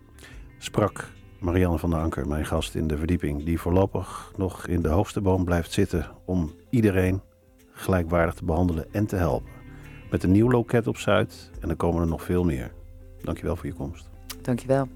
Sprak Marianne van der Anker, mijn gast in de verdieping, die voorlopig nog in de hoogste boom blijft zitten om iedereen gelijkwaardig te behandelen en te helpen. Met een nieuw loket op Zuid en er komen er nog veel meer. Dankjewel voor je komst. Dankjewel.